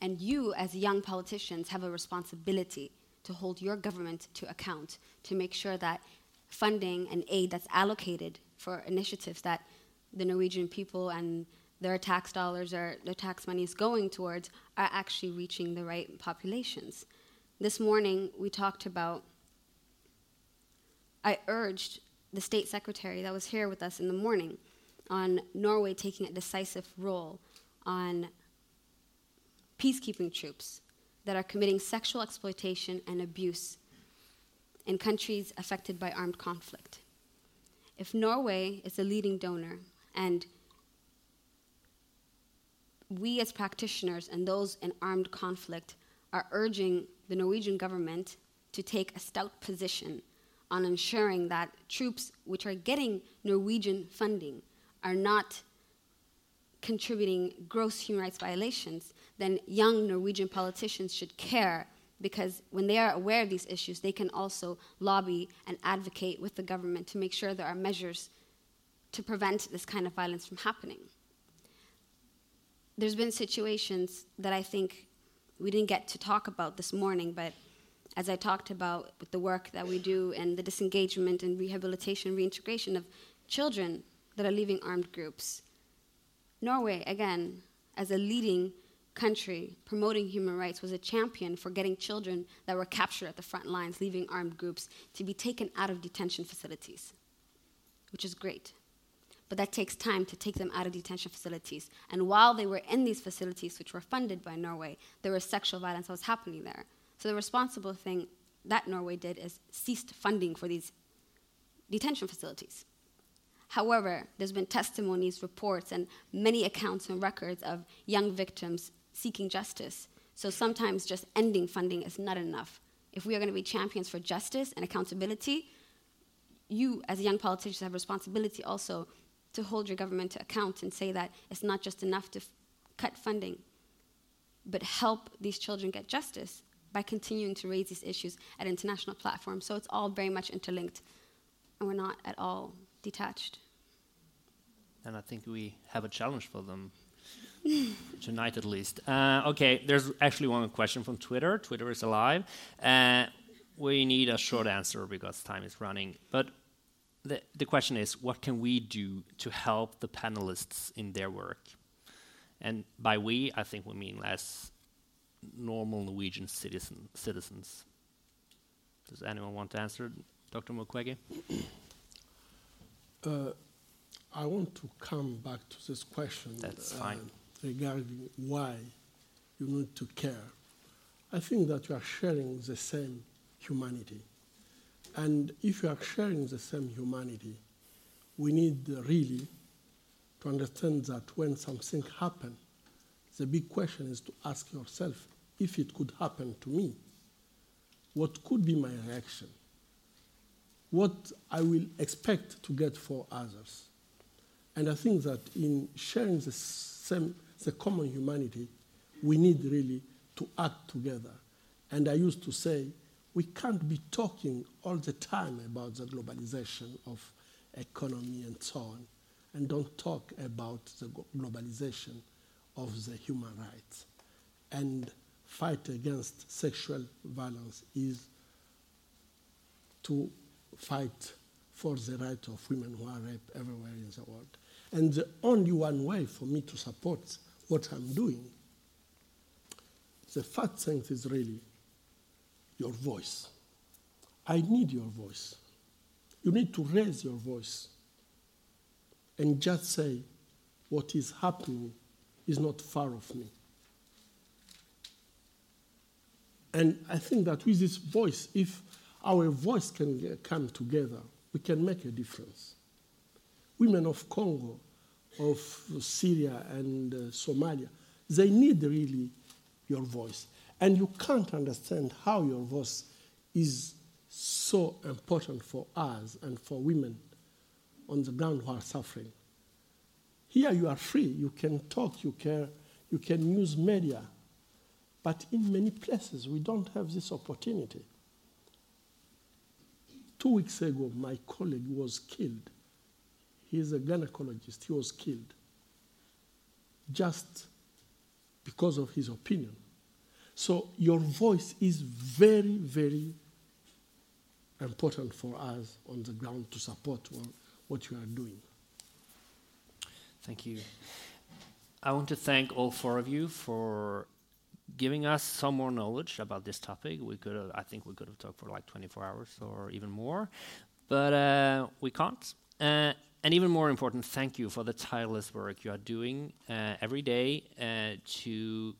And you, as young politicians, have a responsibility to hold your government to account to make sure that funding and aid that's allocated for initiatives that the Norwegian people and their tax dollars or their tax money is going towards are actually reaching the right populations. This morning, we talked about, I urged the state secretary that was here with us in the morning on Norway taking a decisive role on peacekeeping troops that are committing sexual exploitation and abuse in countries affected by armed conflict. If Norway is a leading donor and we as practitioners and those in armed conflict are urging the Norwegian government to take a stout position on ensuring that troops which are getting Norwegian funding are not contributing gross human rights violations, then young Norwegian politicians should care because when they are aware of these issues, they can also lobby and advocate with the government to make sure there are measures to prevent this kind of violence from happening. There's been situations that I think we didn't get to talk about this morning, but as I talked about with the work that we do and the disengagement and rehabilitation, reintegration of children that are leaving armed groups. Norway, again, as a leading country promoting human rights, was a champion for getting children that were captured at the front lines, leaving armed groups, to be taken out of detention facilities, which is great. But that takes time to take them out of detention facilities. And while they were in these facilities, which were funded by Norway, there was sexual violence that was happening there. So the responsible thing that Norway did is ceased funding for these detention facilities. However, there's been testimonies, reports, and many accounts and records of young victims seeking justice. So sometimes just ending funding is not enough. If we are going to be champions for justice and accountability, you, as young politicians, have responsibility also to hold your government to account and say that it's not just enough to f- cut funding, but help these children get justice by continuing to raise these issues at international platforms. So it's all very much interlinked, and we're not at all detached.
And I think we have a challenge for them tonight, at least. Uh, okay, there's actually one question from Twitter. Twitter is alive. Uh, we need a short answer because time is running. But the, the question is what can we do to help the panelists in their work? And by we, I think we mean as normal Norwegian citizen, citizens. Does anyone want to answer, Dr. Mukwege?
Uh, I want to come back to this question
That's
uh,
fine.
Regarding why you need to care. I think that you are sharing the same humanity. And if you are sharing the same humanity, we need really to understand that when something happens, the big question is to ask yourself if it could happen to me, what could be my reaction? What I will expect to get for others. And I think that in sharing the same, the common humanity, we need really to act together. And I used to say, we can't be talking all the time about the globalization of economy and so on, and don't talk about the globalization of the human rights. And fight against sexual violence is to fight for the right of women who are raped everywhere in the world. And the only one way for me to support what I'm doing, the first thing is really your voice. I need your voice. You need to raise your voice and just say what is happening is not far of me. And I think that with this voice, if our voice can come together, we can make a difference. Women of Congo, of Syria and uh, Somalia, they need really your voice. And you can't understand how your voice is so important for us and for women on the ground who are suffering. Here you are free, you can talk, you can, you can use media. But in many places, we don't have this opportunity. Two weeks ago, my colleague was killed. He's a gynecologist, he was killed just because of his opinion. So, your voice is very, very important for us on the ground to support what you are doing.
Thank you. I want to thank all four of you for giving us some more knowledge about this topic. We could, have, I think, we could have talked for like 24 hours or even more, but uh, we can't. Uh, and even more important, thank you for the tireless work you are doing uh, every day uh, to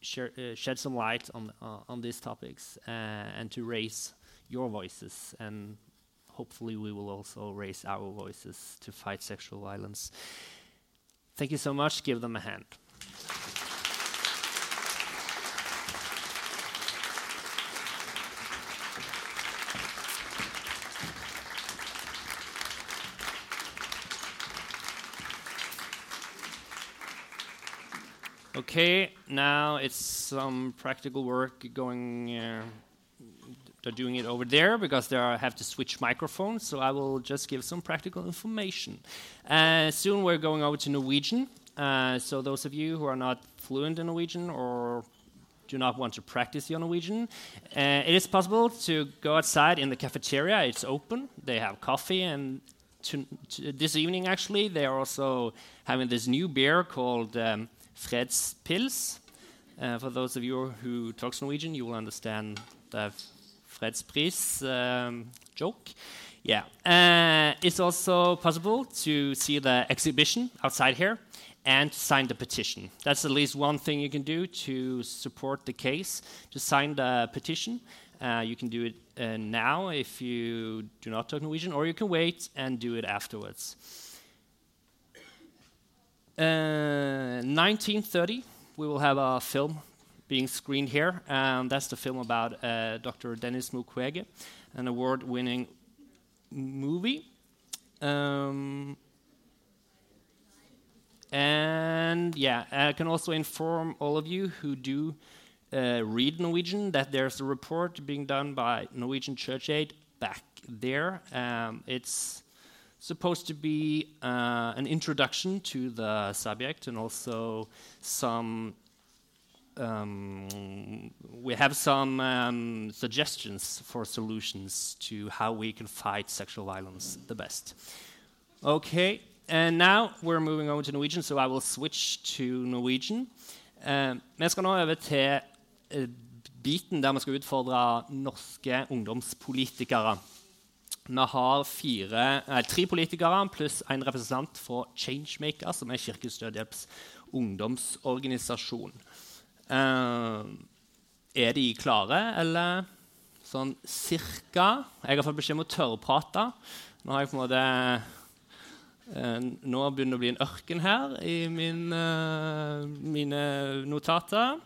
share, uh, shed some light on uh, on these topics and to raise your voices. And hopefully, we will also raise our voices to fight sexual violence. Thank you so much. Give them a hand. Okay, now it's some practical work going. Uh, they're doing it over there because they are, have to switch microphones. So I will just give some practical information. Uh, soon we're going over to Norwegian. Uh, so those of you who are not fluent in Norwegian or do not want to practice your Norwegian, uh, it is possible to go outside in the cafeteria. It's open. They have coffee and. To, to this evening, actually, they are also having this new beer called um, Fredspils. Uh, for those of you who talk Norwegian, you will understand the Fredspris um, joke. Yeah. Uh, it's also possible to see the exhibition outside here and sign the petition. That's at least one thing you can do to support the case, to sign the petition. Uh, you can do it uh, now if you do not talk Norwegian, or you can wait and do it afterwards. 1930, uh, we will have a film being screened here. and that's the film about uh, Dr. Denis Mukwege, an award-winning movie. Um, and yeah, I can also inform all of you who do uh, read Norwegian that there's a report being done by Norwegian Church Aid back there. Um, it's supposed to be uh, an introduction to the subject and also some. Um, we have some um, suggestions for solutions to how we can fight sexual violence the best. Okay, and now we're moving over to Norwegian, so I will switch to Norwegian. Skal nå uh, biten der skal utfordre norske ungdomspolitikere. Vi har fire, eh, tre politikere pluss en representant for Changemaker, som er Kirkens Dødhjelps ungdomsorganisasjon. Eh, er de klare, eller sånn cirka? Jeg har fått beskjed om å tørrprate. Nå har jeg på en måte eh, Nå begynner det å bli en ørken her i min, eh, mine notater.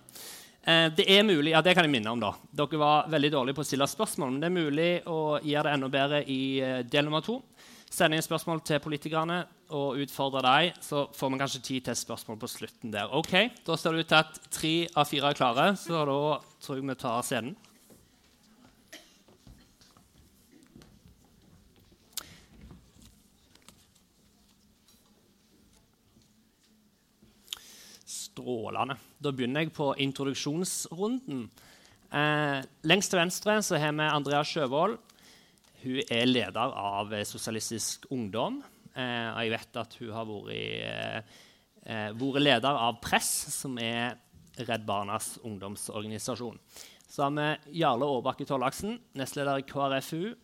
Eh, det er mulig, ja, det kan jeg minne om da. Dere var veldig dårlige på å stille spørsmål. Men det er mulig å gjøre det enda bedre i eh, del nummer to. Sende inn spørsmål til politikerne og utfordre dem. Så får vi kanskje tid til spørsmål på slutten der. Ok, Da ser det ut til at tre av fire er klare, så da tror jeg vi tar scenen. Strålende. Da begynner jeg på introduksjonsrunden. Eh, lengst til venstre så har vi Andrea Sjøvold. Hun er leder av Sosialistisk Ungdom. Eh, og jeg vet at hun har vært, eh, vært leder av Press, som er Redd Barnas ungdomsorganisasjon. Så har vi Jarle Aabakke Tollaksen, nestleder i KrFU.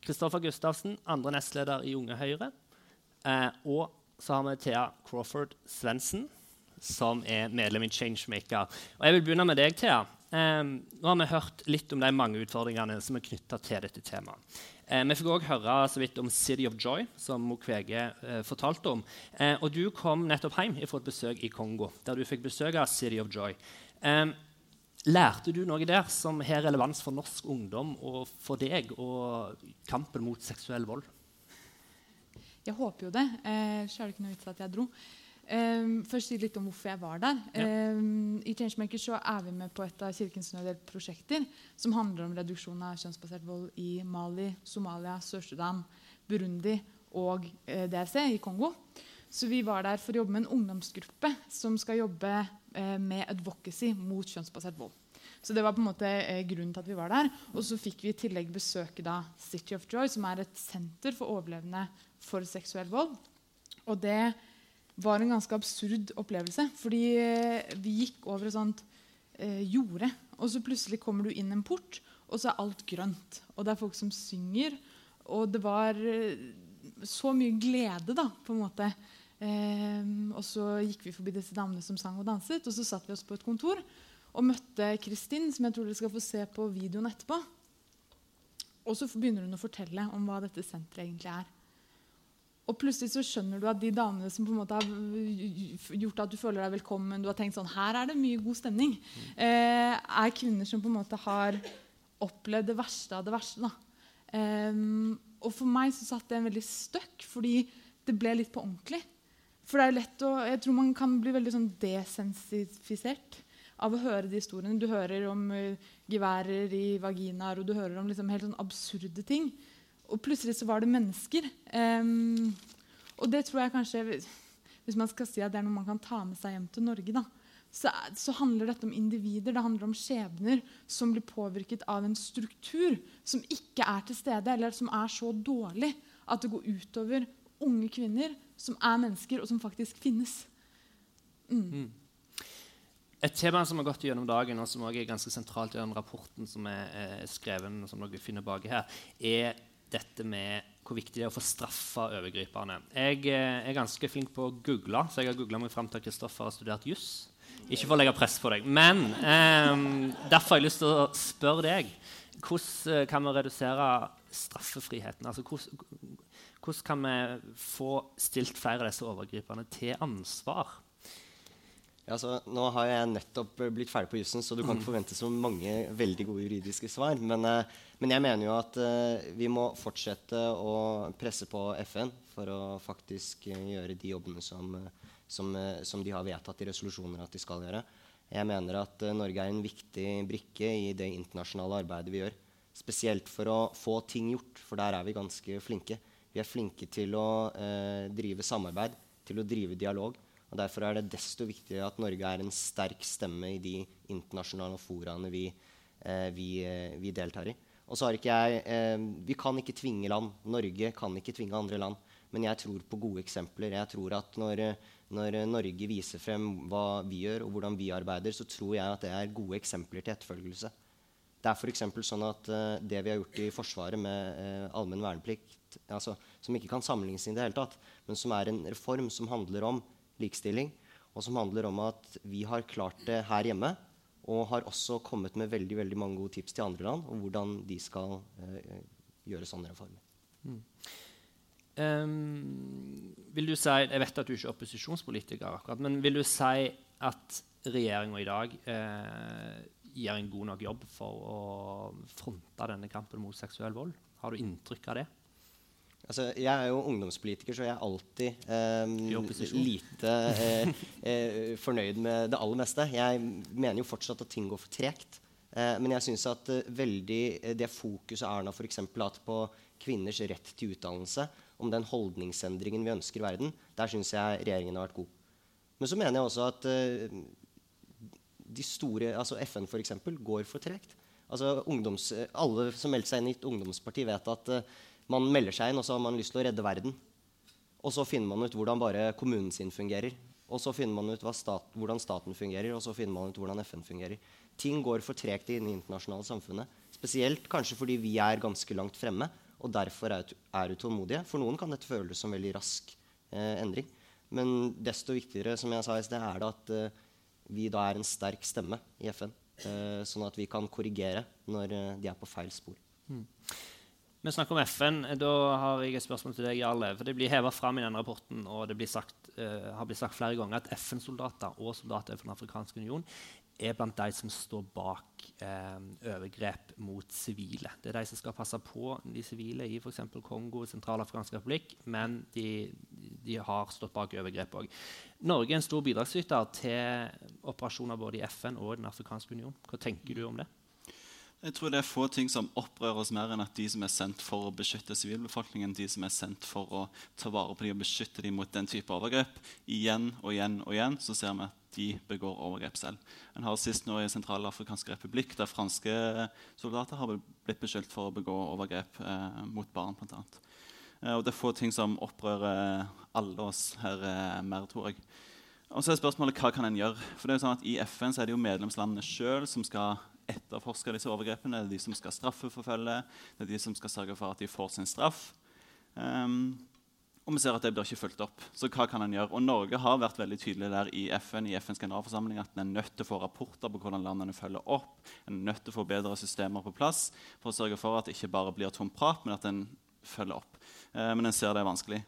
Kristoffer Gustavsen, andre nestleder i Unge Høyre. og så har vi Thea Crawford Svendsen, som er medlem i Changemaker. Og jeg vil begynne med deg, Thea. Um, nå har vi hørt litt om de mange utfordringene som er knytta til dette temaet. Uh, vi fikk òg høre så vidt om City of Joy, som Mukwege uh, fortalte om. Uh, og du kom nettopp hjem fra et besøk i Kongo, der du fikk besøk av City of Joy. Um, lærte du noe der som har relevans for norsk ungdom og for deg og kampen mot seksuell vold?
Jeg håper jo det. Eh, så er det ikke noe vits at jeg dro. Um, først si litt om hvorfor jeg var der. Ja. Um, I Changemaker så er vi med på et av Kirkens Nødhjelp-prosjekter som handler om reduksjon av kjønnsbasert vold i Mali, Somalia, Sør-Sudan, Burundi og eh, DRC i Kongo. Så vi var der for å jobbe med en ungdomsgruppe som skal jobbe eh, med advocacy mot kjønnsbasert vold. Så det var på en måte eh, grunnen til at vi var der. Og så fikk vi i tillegg besøke da City of Joy, som er et senter for overlevende for seksuell vold. Og det var en ganske absurd opplevelse. Fordi eh, vi gikk over et sånt eh, jorde, og så plutselig kommer du inn en port, og så er alt grønt. Og det er folk som synger. Og det var eh, så mye glede, da, på en måte. Eh, og så gikk vi forbi disse damene som sang og danset, og så satt vi oss på et kontor og møtte Kristin, som jeg tror dere skal få se på videoen etterpå. Og så begynner hun å fortelle om hva dette senteret egentlig er. Og plutselig så skjønner du at de damene som på en måte har gjort at du føler deg velkommen, du har tenkt sånn, her er det mye god stemning, eh, er kvinner som på en måte har opplevd det verste av det verste. Um, og for meg så satt det en veldig støkk, fordi det ble litt på ordentlig. For det er lett å, jeg tror man kan bli veldig sånn desensifisert av å høre de historiene. Du hører om uh, geværer i vaginaer, og du hører om liksom, helt sånn absurde ting. Og plutselig så var det mennesker. Um, og det tror jeg kanskje Hvis man skal si at det er noe man kan ta med seg hjem til Norge, da, så, så, handler dette om individer, det handler om skjebner som blir påvirket av en struktur som ikke er til stede, eller som er så dårlig at det går utover unge kvinner som er mennesker, og som faktisk finnes. Mm. Mm.
Et tema som har gått gjennom dagen, og som også er ganske sentralt i den rapporten som er, er skrevet, som dere finner baki her, er dette med hvor viktig det er å få straffa overgriperne. Jeg eh, er ganske flink på å google, så jeg har googla meg fram til at Kristoffer har studert juss. Ikke for å legge press på deg, men eh, derfor har jeg lyst til å spørre deg. Hvordan eh, kan vi redusere straffefriheten? Altså, hvordan, hvordan kan vi få stilt flere av disse overgriperne til ansvar?
Ja, altså, nå har jeg nettopp blitt ferdig på jussen, så du kan ikke mm. forvente så mange veldig gode juridiske svar. Men, uh, men jeg mener jo at eh, vi må fortsette å presse på FN for å faktisk uh, gjøre de jobbene som, som, som, de har vedtatt i resolusjoner at de skal gjøre. Jeg mener at Norge er en viktig brikke i det internasjonale arbeidet vi gjør. Spesielt for å få ting gjort, for der er vi ganske flinke. Vi er flinke til å drive samarbeid, til å drive dialog. Og Derfor er det desto viktigere at Norge er en sterk stemme i de internasjonale foraene vi, eh, vi, eh, vi deltar i. Og så har ikke jeg, eh, Vi kan ikke tvinge land. Norge kan ikke tvinge andre land. Men jeg tror på gode eksempler. Jeg tror at når, når Norge viser frem hva vi gjør, og hvordan vi arbeider, så tror jeg at det er gode eksempler til etterfølgelse. Det er f.eks. sånn at eh, det vi har gjort i Forsvaret med eh, allmenn verneplikt, altså, som ikke kan sammenlignes i det hele tatt, men som er en reform som handler om likestilling, og som handler om at vi har klart det her hjemme. Og har også kommet med veldig veldig mange gode tips til andre land om hvordan de skal uh, gjøre sånne reformer. Mm.
Um, vil du si, Jeg vet at du ikke er opposisjonspolitiker, akkurat, men vil du si at regjeringa i dag uh, gjør en god nok jobb for å fronte denne kampen mot seksuell vold? Har du inntrykk av det?
Altså, jeg er jo ungdomspolitiker, så jeg er alltid eh, lite eh, eh, fornøyd med det aller meste. Jeg mener jo fortsatt at ting går for tregt. Eh, men jeg syns at eh, veldig eh, det fokuset Erna f.eks. har hatt på kvinners rett til utdannelse, om den holdningsendringen vi ønsker i verden, der syns jeg regjeringen har vært god. Men så mener jeg også at de store, altså FN f.eks., går for tregt. Altså, ungdoms, alle som meldte seg inn i et ungdomsparti, vet at man melder seg inn, og så har man lyst til å redde verden. Og så finner man ut hvordan bare kommunen sin fungerer. Og så finner man ut stat, hvordan staten fungerer, og så finner man ut hvordan FN fungerer. Ting går for tregt i det internasjonale samfunnet. Spesielt kanskje fordi vi er ganske langt fremme og derfor er, er utålmodige. For noen kan dette føles som veldig rask eh, endring. Men desto viktigere som jeg sa i er det at eh, vi da er en sterk stemme i FN. Eh, sånn at vi kan korrigere når eh, de er på feil spor. Mm.
Vi snakker om FN. Da har jeg et spørsmål til deg, Jarle. For Det blir heva fram i denne rapporten, og det sagt, uh, har blitt sagt flere ganger at FN-soldater og soldater fra Den afrikanske union er blant de som står bak uh, overgrep mot sivile. Det er de som skal passe på de sivile i f.eks. Kongo og Sentralafrikansk republikk, men de, de, har stått bak overgrep òg. Norge er en stor bidragsyter til operasjoner både i FN og Den afrikanske union. Hva tenker du om det?
Jeg tror det er få ting som opprører oss mer enn at de som er sendt for å beskytte sivilbefolkningen, de som er sendt for å ta vare på dem og beskytte dem mot den type overgrep, igjen og igjen og igjen så ser vi at de begår overgrep selv. En har sist nå i Sentralafrikansk republikk, der franske soldater har blitt beskyldt for å begå overgrep eh, mot barn. Annet. Eh, og det er få ting som opprører alle oss her eh, mer, tror jeg. Og så er spørsmålet hva kan en gjøre? For det er jo sånn at I FN så er det jo medlemslandene sjøl som skal etterforske disse overgrepene. Det er de som skal straffeforfølge, det er de som skal sørge for at de får sin straff. Um, og vi ser at det blir ikke fulgt opp. Så hva kan en gjøre? Og Norge har vært veldig tydelig der i FN i FNs generalforsamling at en er nødt til å få rapporter på hvordan landene følger opp. En er nødt til å få bedre systemer på plass for å sørge for at det ikke bare blir tom prat, men at en følger opp. Eh, men en ser det er vanskelig.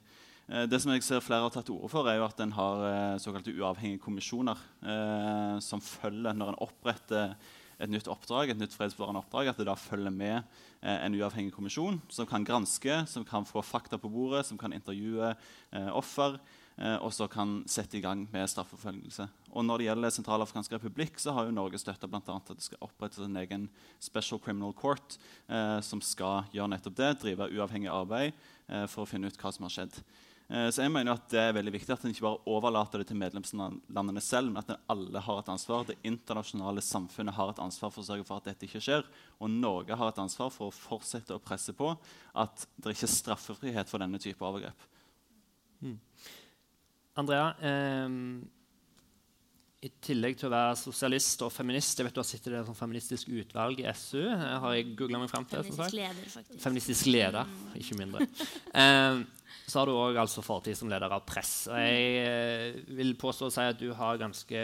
Eh, det som jeg ser flere har tatt til orde for, er jo at en har eh, såkalte uavhengige kommisjoner eh, som følger når en oppretter et nytt oppdrag, et nytt fredsbevarende oppdrag, at det da følger med eh, en uavhengig kommisjon som kan granske, som kan få fakta på bordet, som kan intervjue eh, offer, eh, og så kan sette i gang med straffeforfølgelse. Og når det gjelder Sentralafrikansk republikk, så har jo Norge støtta at det skal opprettes en egen Special Criminal Court eh, som skal gjøre nettopp det, drive uavhengig arbeid eh, for å finne ut hva som har skjedd. Eh, så jeg mener at Det er veldig viktig at en ikke bare overlater det til medlemslandene selv, men at alle har et ansvar. Det internasjonale samfunnet har et ansvar for å sørge for at dette ikke skjer. Og Norge har et ansvar for å fortsette å presse på at det ikke er straffefrihet for denne type overgrep.
Mm. Andrea, eh, i tillegg til å være sosialist og feminist Jeg vet du har sittet i et feministisk utvalg i SU. har jeg meg frem til.
Feministisk leder, faktisk.
Feministisk leder, mm. ikke mindre. Eh, så har du òg altså fortid som leder av Press. Og jeg eh, vil påstå å si at du har ganske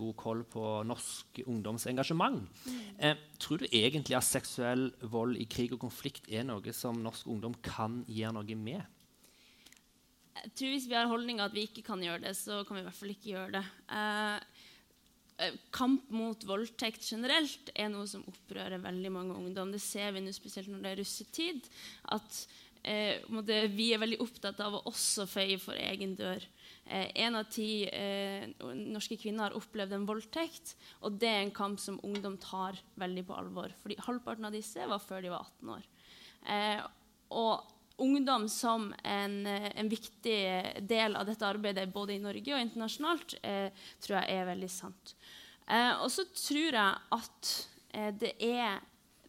god koll på norsk ungdomsengasjement. Mm. Eh, tror du egentlig at seksuell vold i krig og konflikt er noe som norsk ungdom kan gjøre noe med?
Jeg tror Hvis vi har holdninga at vi ikke kan gjøre det, så kan vi i hvert fall ikke gjøre det. Eh, eh kamp mot voldtekt generelt er noe som opprører veldig mange ungdom. Det ser vi nå spesielt når det er russetid. at eh, vi er veldig opptatt av å også feie for egen dør. Eh, en av ti eh, norske kvinner har opplevd en voldtekt. Og det er en kamp som ungdom tar veldig på alvor. Fordi halvparten av disse var før de var 18 år. Eh, og ungdom som en, eh, en, viktig del av dette arbeidet både i Norge og internasjonalt, eh, tror jeg er veldig sant. og så tror jeg at det er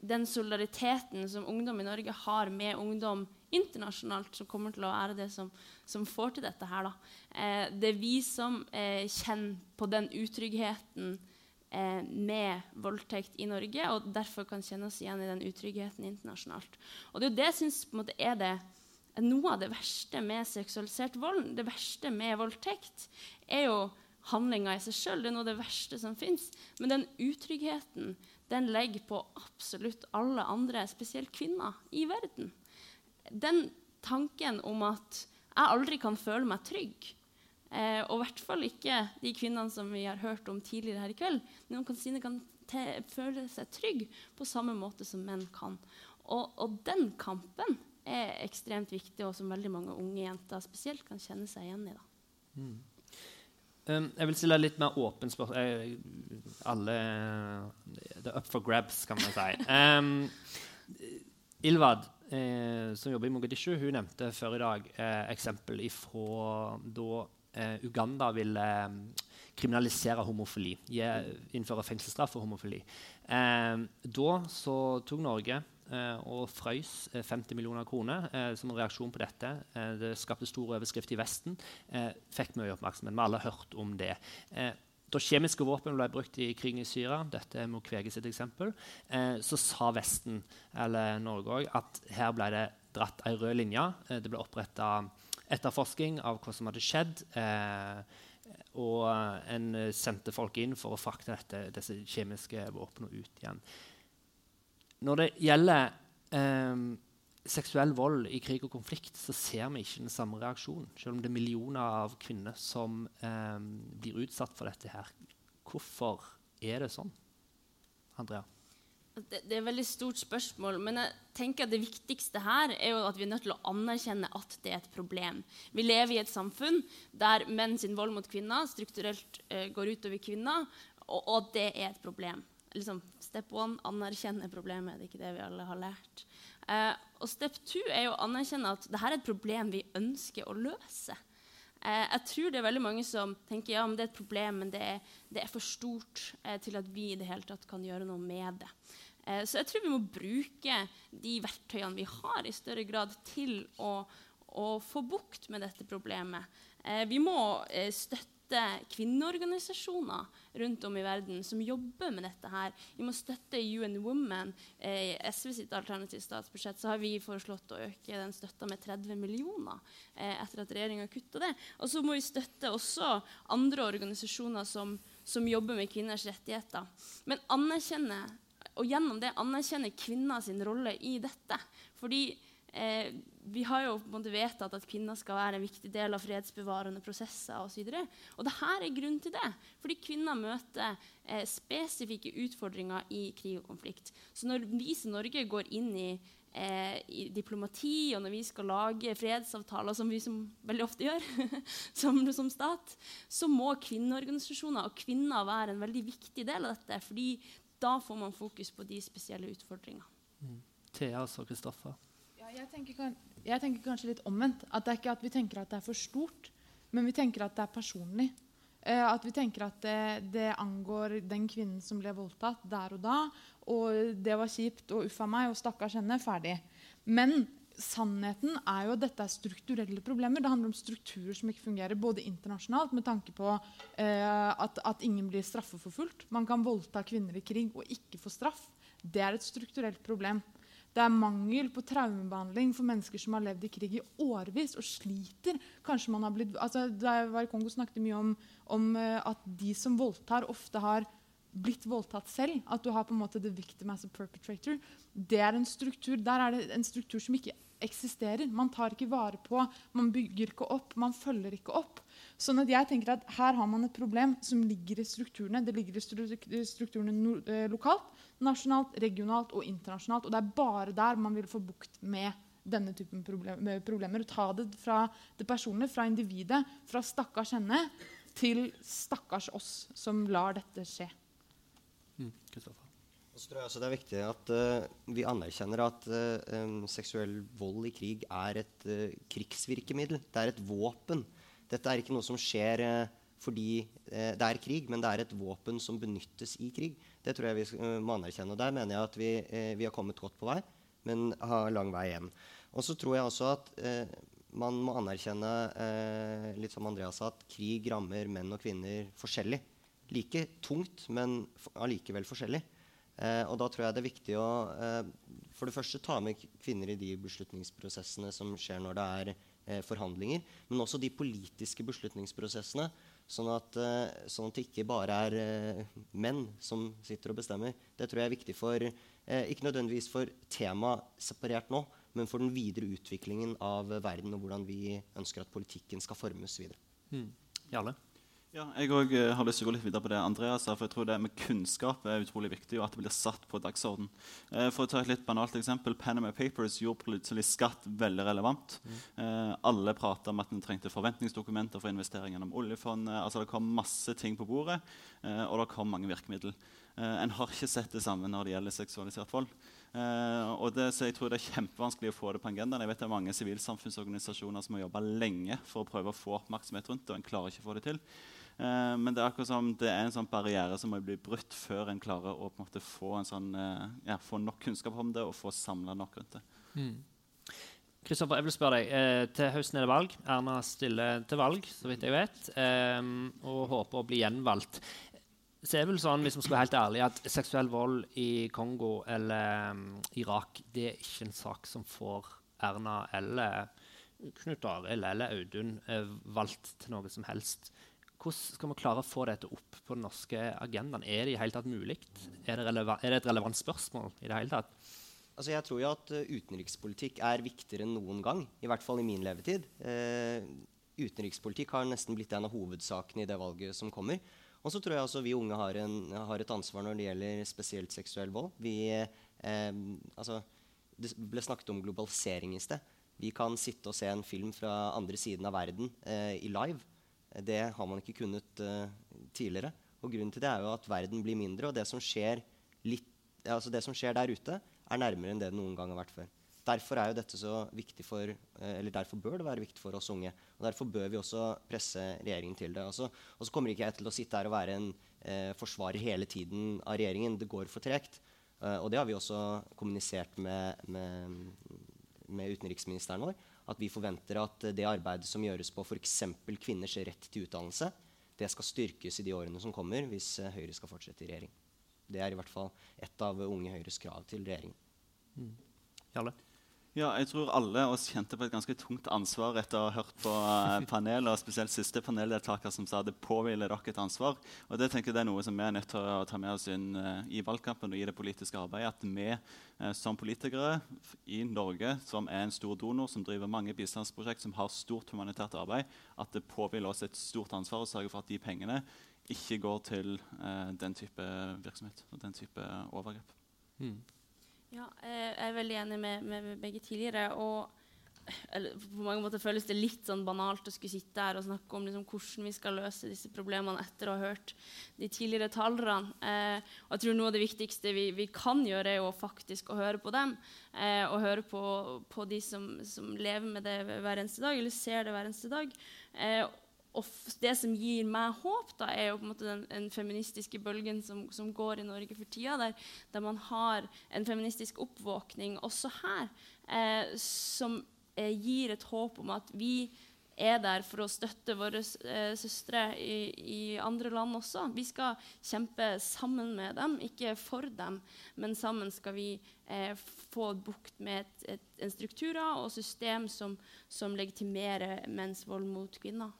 den solidariteten som ungdom i Norge har med ungdom internasjonalt, som kommer til å være det som, som får til dette her. Eh, det er vi som eh, kjenner på den utryggheten eh, med voldtekt i Norge, og derfor kan kjenne oss igjen i den utryggheten internasjonalt. Og det er jo det jeg syns er det noe av det verste med seksualisert vold, det verste med voldtekt, er jo handlinga i seg sjøl. Det er noe av det verste som fins. Men den utryggheten den legger på absolutt alle andre, spesielt kvinner, i verden den tanken om at jeg aldri kan føle meg trygg, eh, og i hvert fall ikke de kvinnene som vi har hørt om tidligere her i kveld, noen kan, si kan føle seg trygg på samme måte som menn kan. Og, og, den kampen er ekstremt viktig, og som veldig mange unge jenter spesielt kan kjenne seg igjen i. Mm.
Um, jeg vil stille litt mer åpent spørsmål. Alle Det er up for grabs, kan man si. Um, Ilvad, eh, som jobber i Mogadishu, hun nevnte før i dag eh, eksempel fra da eh, Uganda ville eh, kriminalisere homofili. innføre fengselsstraff for homofili. Eh, da så tok Norge eh, og frøys 50 millioner kroner som en reaksjon på dette. det skapte stor overskrift i Vesten. fikk mye oppmerksomhet. Vi har alle hørt om det. Da kjemiske våpen ble brukt i krigen i Syria, dette er Mukwege sitt eksempel, eh, så sa Vesten, eller Norge òg, at her ble det dratt ei rød linje. Eh, det ble oppretta etterforsking av hva som hadde skjedd. Eh, og en sendte folk inn for å frakte dette, disse kjemiske våpnene ut igjen. Når det gjelder eh, seksuell vold i krig og konflikt, så ser vi ikke den samme reaksjonen. Selv om det er millioner av kvinner som eh, blir utsatt for dette her. Hvorfor er det sånn? Andrea?
Det, det, er et veldig stort spørsmål. Men jeg tenker at det viktigste her er jo at vi er nødt til å anerkjenne at det er et problem. Vi lever i et samfunn der menn sin vold mot kvinner strukturelt eh, går utover kvinner, og, og det er et problem. Liksom, step one anerkjenne problemet. Det er ikke det vi alle har lært. Eh, og step two er jo å anerkjenne at dette er et problem vi ønsker å løse. Eh, jeg tror det er veldig mange som tenker ja, det er et problem, men det er, det er for stort eh, til at vi i det hele tatt kan gjøre noe med det. Eh, så jeg tror vi må bruke de verktøyene vi har, i større grad til å, å få bukt med dette problemet. Eh, vi må eh, støtte kvinneorganisasjoner rundt om i verden som jobber med dette. her. Vi må støtte UN Women. Eh, I SV sitt alternative statsbudsjett så har vi foreslått å øke den støtta med 30 millioner eh, etter at regjeringa kutta det. Og så må vi støtte også andre organisasjoner som, som jobber med kvinners rettigheter. Men anerkjenne, og gjennom det anerkjenne kvinners rolle i dette. Fordi eh, vi har jo på en måte vedtatt at kvinner skal være en viktig del av fredsbevarende prosesser osv. Og, så og det her er grunnen til det. Fordi kvinner møter eh, spesifikke utfordringer i krig og konflikt. Så når vi som Norge går inn i, eh, i diplomati, og når vi skal lage fredsavtaler, som vi som veldig ofte gjør som, som, stat, så må kvinneorganisasjoner og kvinner være en veldig viktig del av dette. fordi da får man fokus på de spesielle utfordringene.
Mm. Thea og Kristoffer.
Ja, jeg tenker jeg tenker kanskje litt omvendt. At det er ikke at vi tenker at det er for stort, men vi tenker at det er personlig. Eh, at vi tenker at det, det, angår den kvinnen som ble voldtatt der og da. Og det var kjipt, og uffa meg, og stakkars henne. Ferdig. Men sannheten er jo at dette er strukturelle problemer. Det handler om strukturer som ikke fungerer, både internasjonalt med tanke på eh, at, at, ingen blir straffeforfulgt. Man kan voldta kvinner i krig og ikke få straff. Det er et strukturelt problem. Det er mangel på traumebehandling for mennesker som har levd i krig i årevis og sliter. Kanskje man har blitt, altså, da jeg var i Kongo, snakket mye om, om uh, at de som voldtar, ofte har blitt voldtatt selv. At du har på en måte the victim as a perpetrator. Det er en struktur, Der er det en struktur som ikke eksisterer. Man tar ikke vare på, man bygger ikke opp, man følger ikke opp. Sånn at jeg tenker at Her har man et problem som ligger i strukturene. Det ligger i strukturene eh, lokalt nasjonalt, regionalt og internasjonalt. Og det er bare der man vil få bukt med denne typen problemer. Ta det fra det personlige, fra individet, fra stakkars henne til stakkars oss som lar dette skje.
Mm, så tror jeg også Det er viktig at uh, vi anerkjenner at uh, um, seksuell vold i krig er et uh, krigsvirkemiddel. Det er et våpen. Dette er ikke noe som skjer fordi det er krig, men det er et våpen som benyttes i krig. Det tror jeg vi eh, må anerkjenne. Og der mener jeg at vi, eh, vi, har kommet godt på vei, men har lang vei igjen. Og så tror jeg også at eh, man må anerkjenne, eh, litt som Andreas sa, at krig rammer menn og kvinner forskjellig. Like tungt, men allikevel forskjellig. Eh, og da tror jeg det er viktig å eh, for det første ta med kvinner i de beslutningsprosessene som skjer når det er forhandlinger, men også de politiske beslutningsprosessene Sånn at, eh, sånn at, det ikke bare er eh, menn som sitter og bestemmer. Det tror jeg er viktig for eh, Ikke nødvendigvis for temaet separert nå, men for den videre utviklingen av verden og hvordan vi ønsker at politikken skal formes videre.
Mm.
Ja, jeg òg eh, har lyst til å gå litt videre på det Andreas sa. for jeg tror det med Kunnskap er utrolig viktig, og at det blir satt på dagsorden. Eh, for å ta et litt banalt eksempel, Panama Papers gjorde plutselig skatt veldig relevant. Mm. Eh, alle prata om at en trengte forventningsdokumenter for investering gjennom oljefondet. altså Det kom masse ting på bordet, eh, og det kom mange virkemidler. En har ikke sett det samme når det gjelder seksualisert vold. Uh, og det, så jeg tror det er kjempevanskelig å få det på agendaen. Jeg vet Det er mange sivilsamfunnsorganisasjoner som har jobba lenge for å prøve å få oppmerksomhet rundt det, og en klarer ikke å få det til. Uh, men det er akkurat som det er en sånn barriere som må bli brutt før en klarer å på en måte få, en sånn, uh, ja, få nok kunnskap om det og få samla nok rundt det.
Mm. Kristoffer, jeg vil spørre deg. Eh, til høsten er det valg. Erna stiller til valg, så vidt jeg vet, eh, og håper å bli gjenvalgt. Så er det vel sånn, hvis vi skal være helt ærlige, at seksuell vold i Kongo eller um, Irak det er ikke en sak som får Erna eller Knut Arild eller Audun eh, valgt til noe som helst. Hvordan skal vi klare å få dette opp på den norske agendaen? Er det i hele tatt mulig? Er, er, det et relevant spørsmål i det hele tatt?
Altså jeg tror jo at uh, utenrikspolitikk er viktigere enn noen gang. I hvert fall i min levetid. Eh, utenrikspolitikk har nesten blitt en av hovedsakene i det valget som kommer. Og så tror jeg også vi unge har, en, har, et ansvar når det gjelder spesielt seksuell vold. Vi, eh, altså, det ble snakket om globalisering i sted. Vi kan sitte og se en film fra andre siden av verden i live. Det har man ikke kunnet uh, tidligere. Og grunnen til det er jo at verden blir mindre, og det som skjer, litt, altså det som skjer der ute, er nærmere enn det det noen gang har vært før. Derfor er for, eller derfor bør det være viktig for oss unge. og Derfor bør vi også presse regjeringen til det. Og så, og så kommer ikke jeg til å sitte her og være en eh, forsvarer hele tiden av regjeringen. Det går for tregt. og det har vi også kommunisert med, med, med utenriksministeren vår at vi forventer at det arbeidet som gjøres på f.eks. kvinners rett til utdannelse, det skal styrkes i de årene som kommer hvis eh, Høyre skal fortsette i regjering. Det er i hvert fall et av Unge Høyres krav til regjeringen.
Mm. Jarle?
Ja, jeg tror alle oss kjente på et ganske tungt ansvar etter å ha hørt på uh, panelet, og spesielt siste paneldeltaker som sa det påhviler dere et ansvar. Og Det tenker jeg det er noe som vi er nødt til å ta med oss inn uh, i valgkampen og i det politiske arbeidet. At vi uh, som politikere i Norge, som er en stor donor, som driver mange bistandsprosjekt, som har stort humanitært arbeid, at det påhviler oss et stort ansvar å sørge for at de pengene ikke går til den type virksomhet og den type overgrep. Mm.
Ja, jeg er veldig enig med, med begge tidligere. og eller, på mange måter føles det litt sånn banalt å skulle sitte her og snakke om liksom, hvordan vi skal løse disse problemene etter å ha hørt de tidligere talerne. Eh, og jeg tror Noe av det viktigste vi, vi, kan gjøre, er jo faktisk å høre på dem. Eh, og høre på, på de som, som, lever med det hver eneste dag, eller ser det hver eneste dag. Eh, og det som gir meg håp, da, er jo på en måte den, den feministiske bølgen som, som, går i Norge for tida, der, der, man har en feministisk oppvåkning også her, eh, som eh, gir et håp om at vi er der for å støtte våre eh, søstre i, i, andre land også. Vi skal kjempe sammen med dem, ikke for dem, men sammen skal vi eh, få bukt med et, et, en strukturer og system som, som legitimerer menns vold mot kvinner.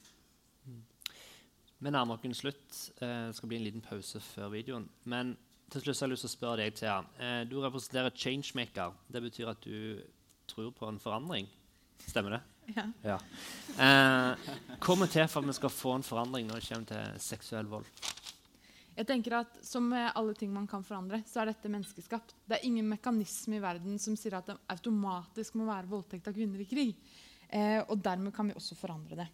Vi nærmer oss slutt. Eh, det skal bli en liten pause før videoen. Men til slutt har jeg lyst til å spørre deg, Thea. Eh, du representerer changemaker. Det betyr at du tror på en forandring. Stemmer det?
Ja.
ja. Eh, hva må til for at vi skal få en forandring når det kommer til seksuell vold?
Jeg tenker at Som med alle ting man kan forandre, så er dette menneskeskapt. Det er ingen mekanisme i verden som sier at det automatisk må være voldtekt av kvinner i krig. Eh, og dermed kan vi også forandre det.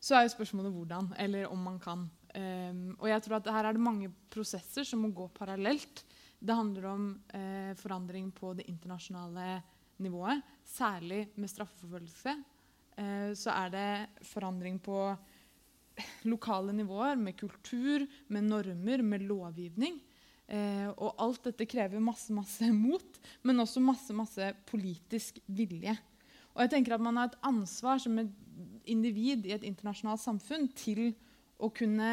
Så er jo spørsmålet hvordan, eller om man kan. Um, og jeg tror at her er det mange prosesser som må gå parallelt. Det handler om uh, forandring på det internasjonale nivået, særlig med straffeforfølgelse. Uh, så er det forandring på lokale nivåer, med kultur, med normer, med lovgivning. Uh, og alt dette krever masse, masse mot, men også masse, masse politisk vilje. Og jeg tenker at man har et ansvar som et individ i et internasjonalt samfunn til å kunne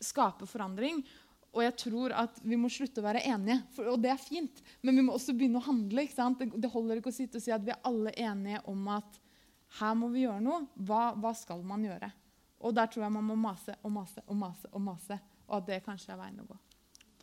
skape forandring. Og jeg tror at vi må slutte å være enige. For, og det er fint, men vi må også begynne å handle. Det, det, holder ikke å sitte og si at vi er alle enige om at her må vi gjøre noe. Hva, hva, skal man gjøre? Og der tror jeg man må mase og mase og mase. Og mase, og at det kanskje er veien å gå.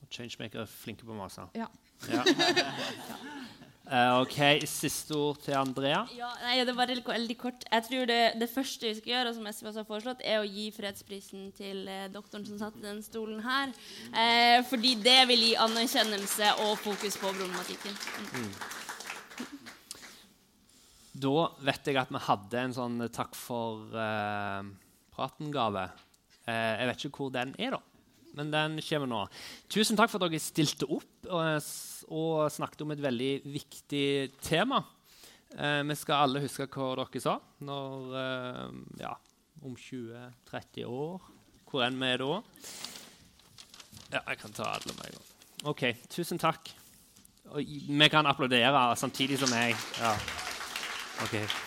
Changemaker er flinke på å mase.
Ja.
ja. Uh, ok, Siste ord til Andrea.
Ja, nei, det var veldig kort. Jeg tror det, det, første vi skal gjøre, som SV også har foreslått, er å gi fredsprisen til eh, doktoren som satt i den stolen her. Eh, fordi det vil gi anerkjennelse og fokus på problematikken. Mm.
Da vet jeg at vi hadde en sånn takk for eh, praten-gave. Eh, jeg vet ikke hvor den er, da men den kommer nå. Tusen takk for at dere stilte opp og, og snakket om et veldig viktig tema. Eh, vi skal alle huske hva dere sa når eh, Ja, om 20-30 år. Hvor enn vi er da. Ja, jeg kan ta alle med en gang. OK, tusen takk. Og vi kan applaudere samtidig som jeg. Ja. Okay.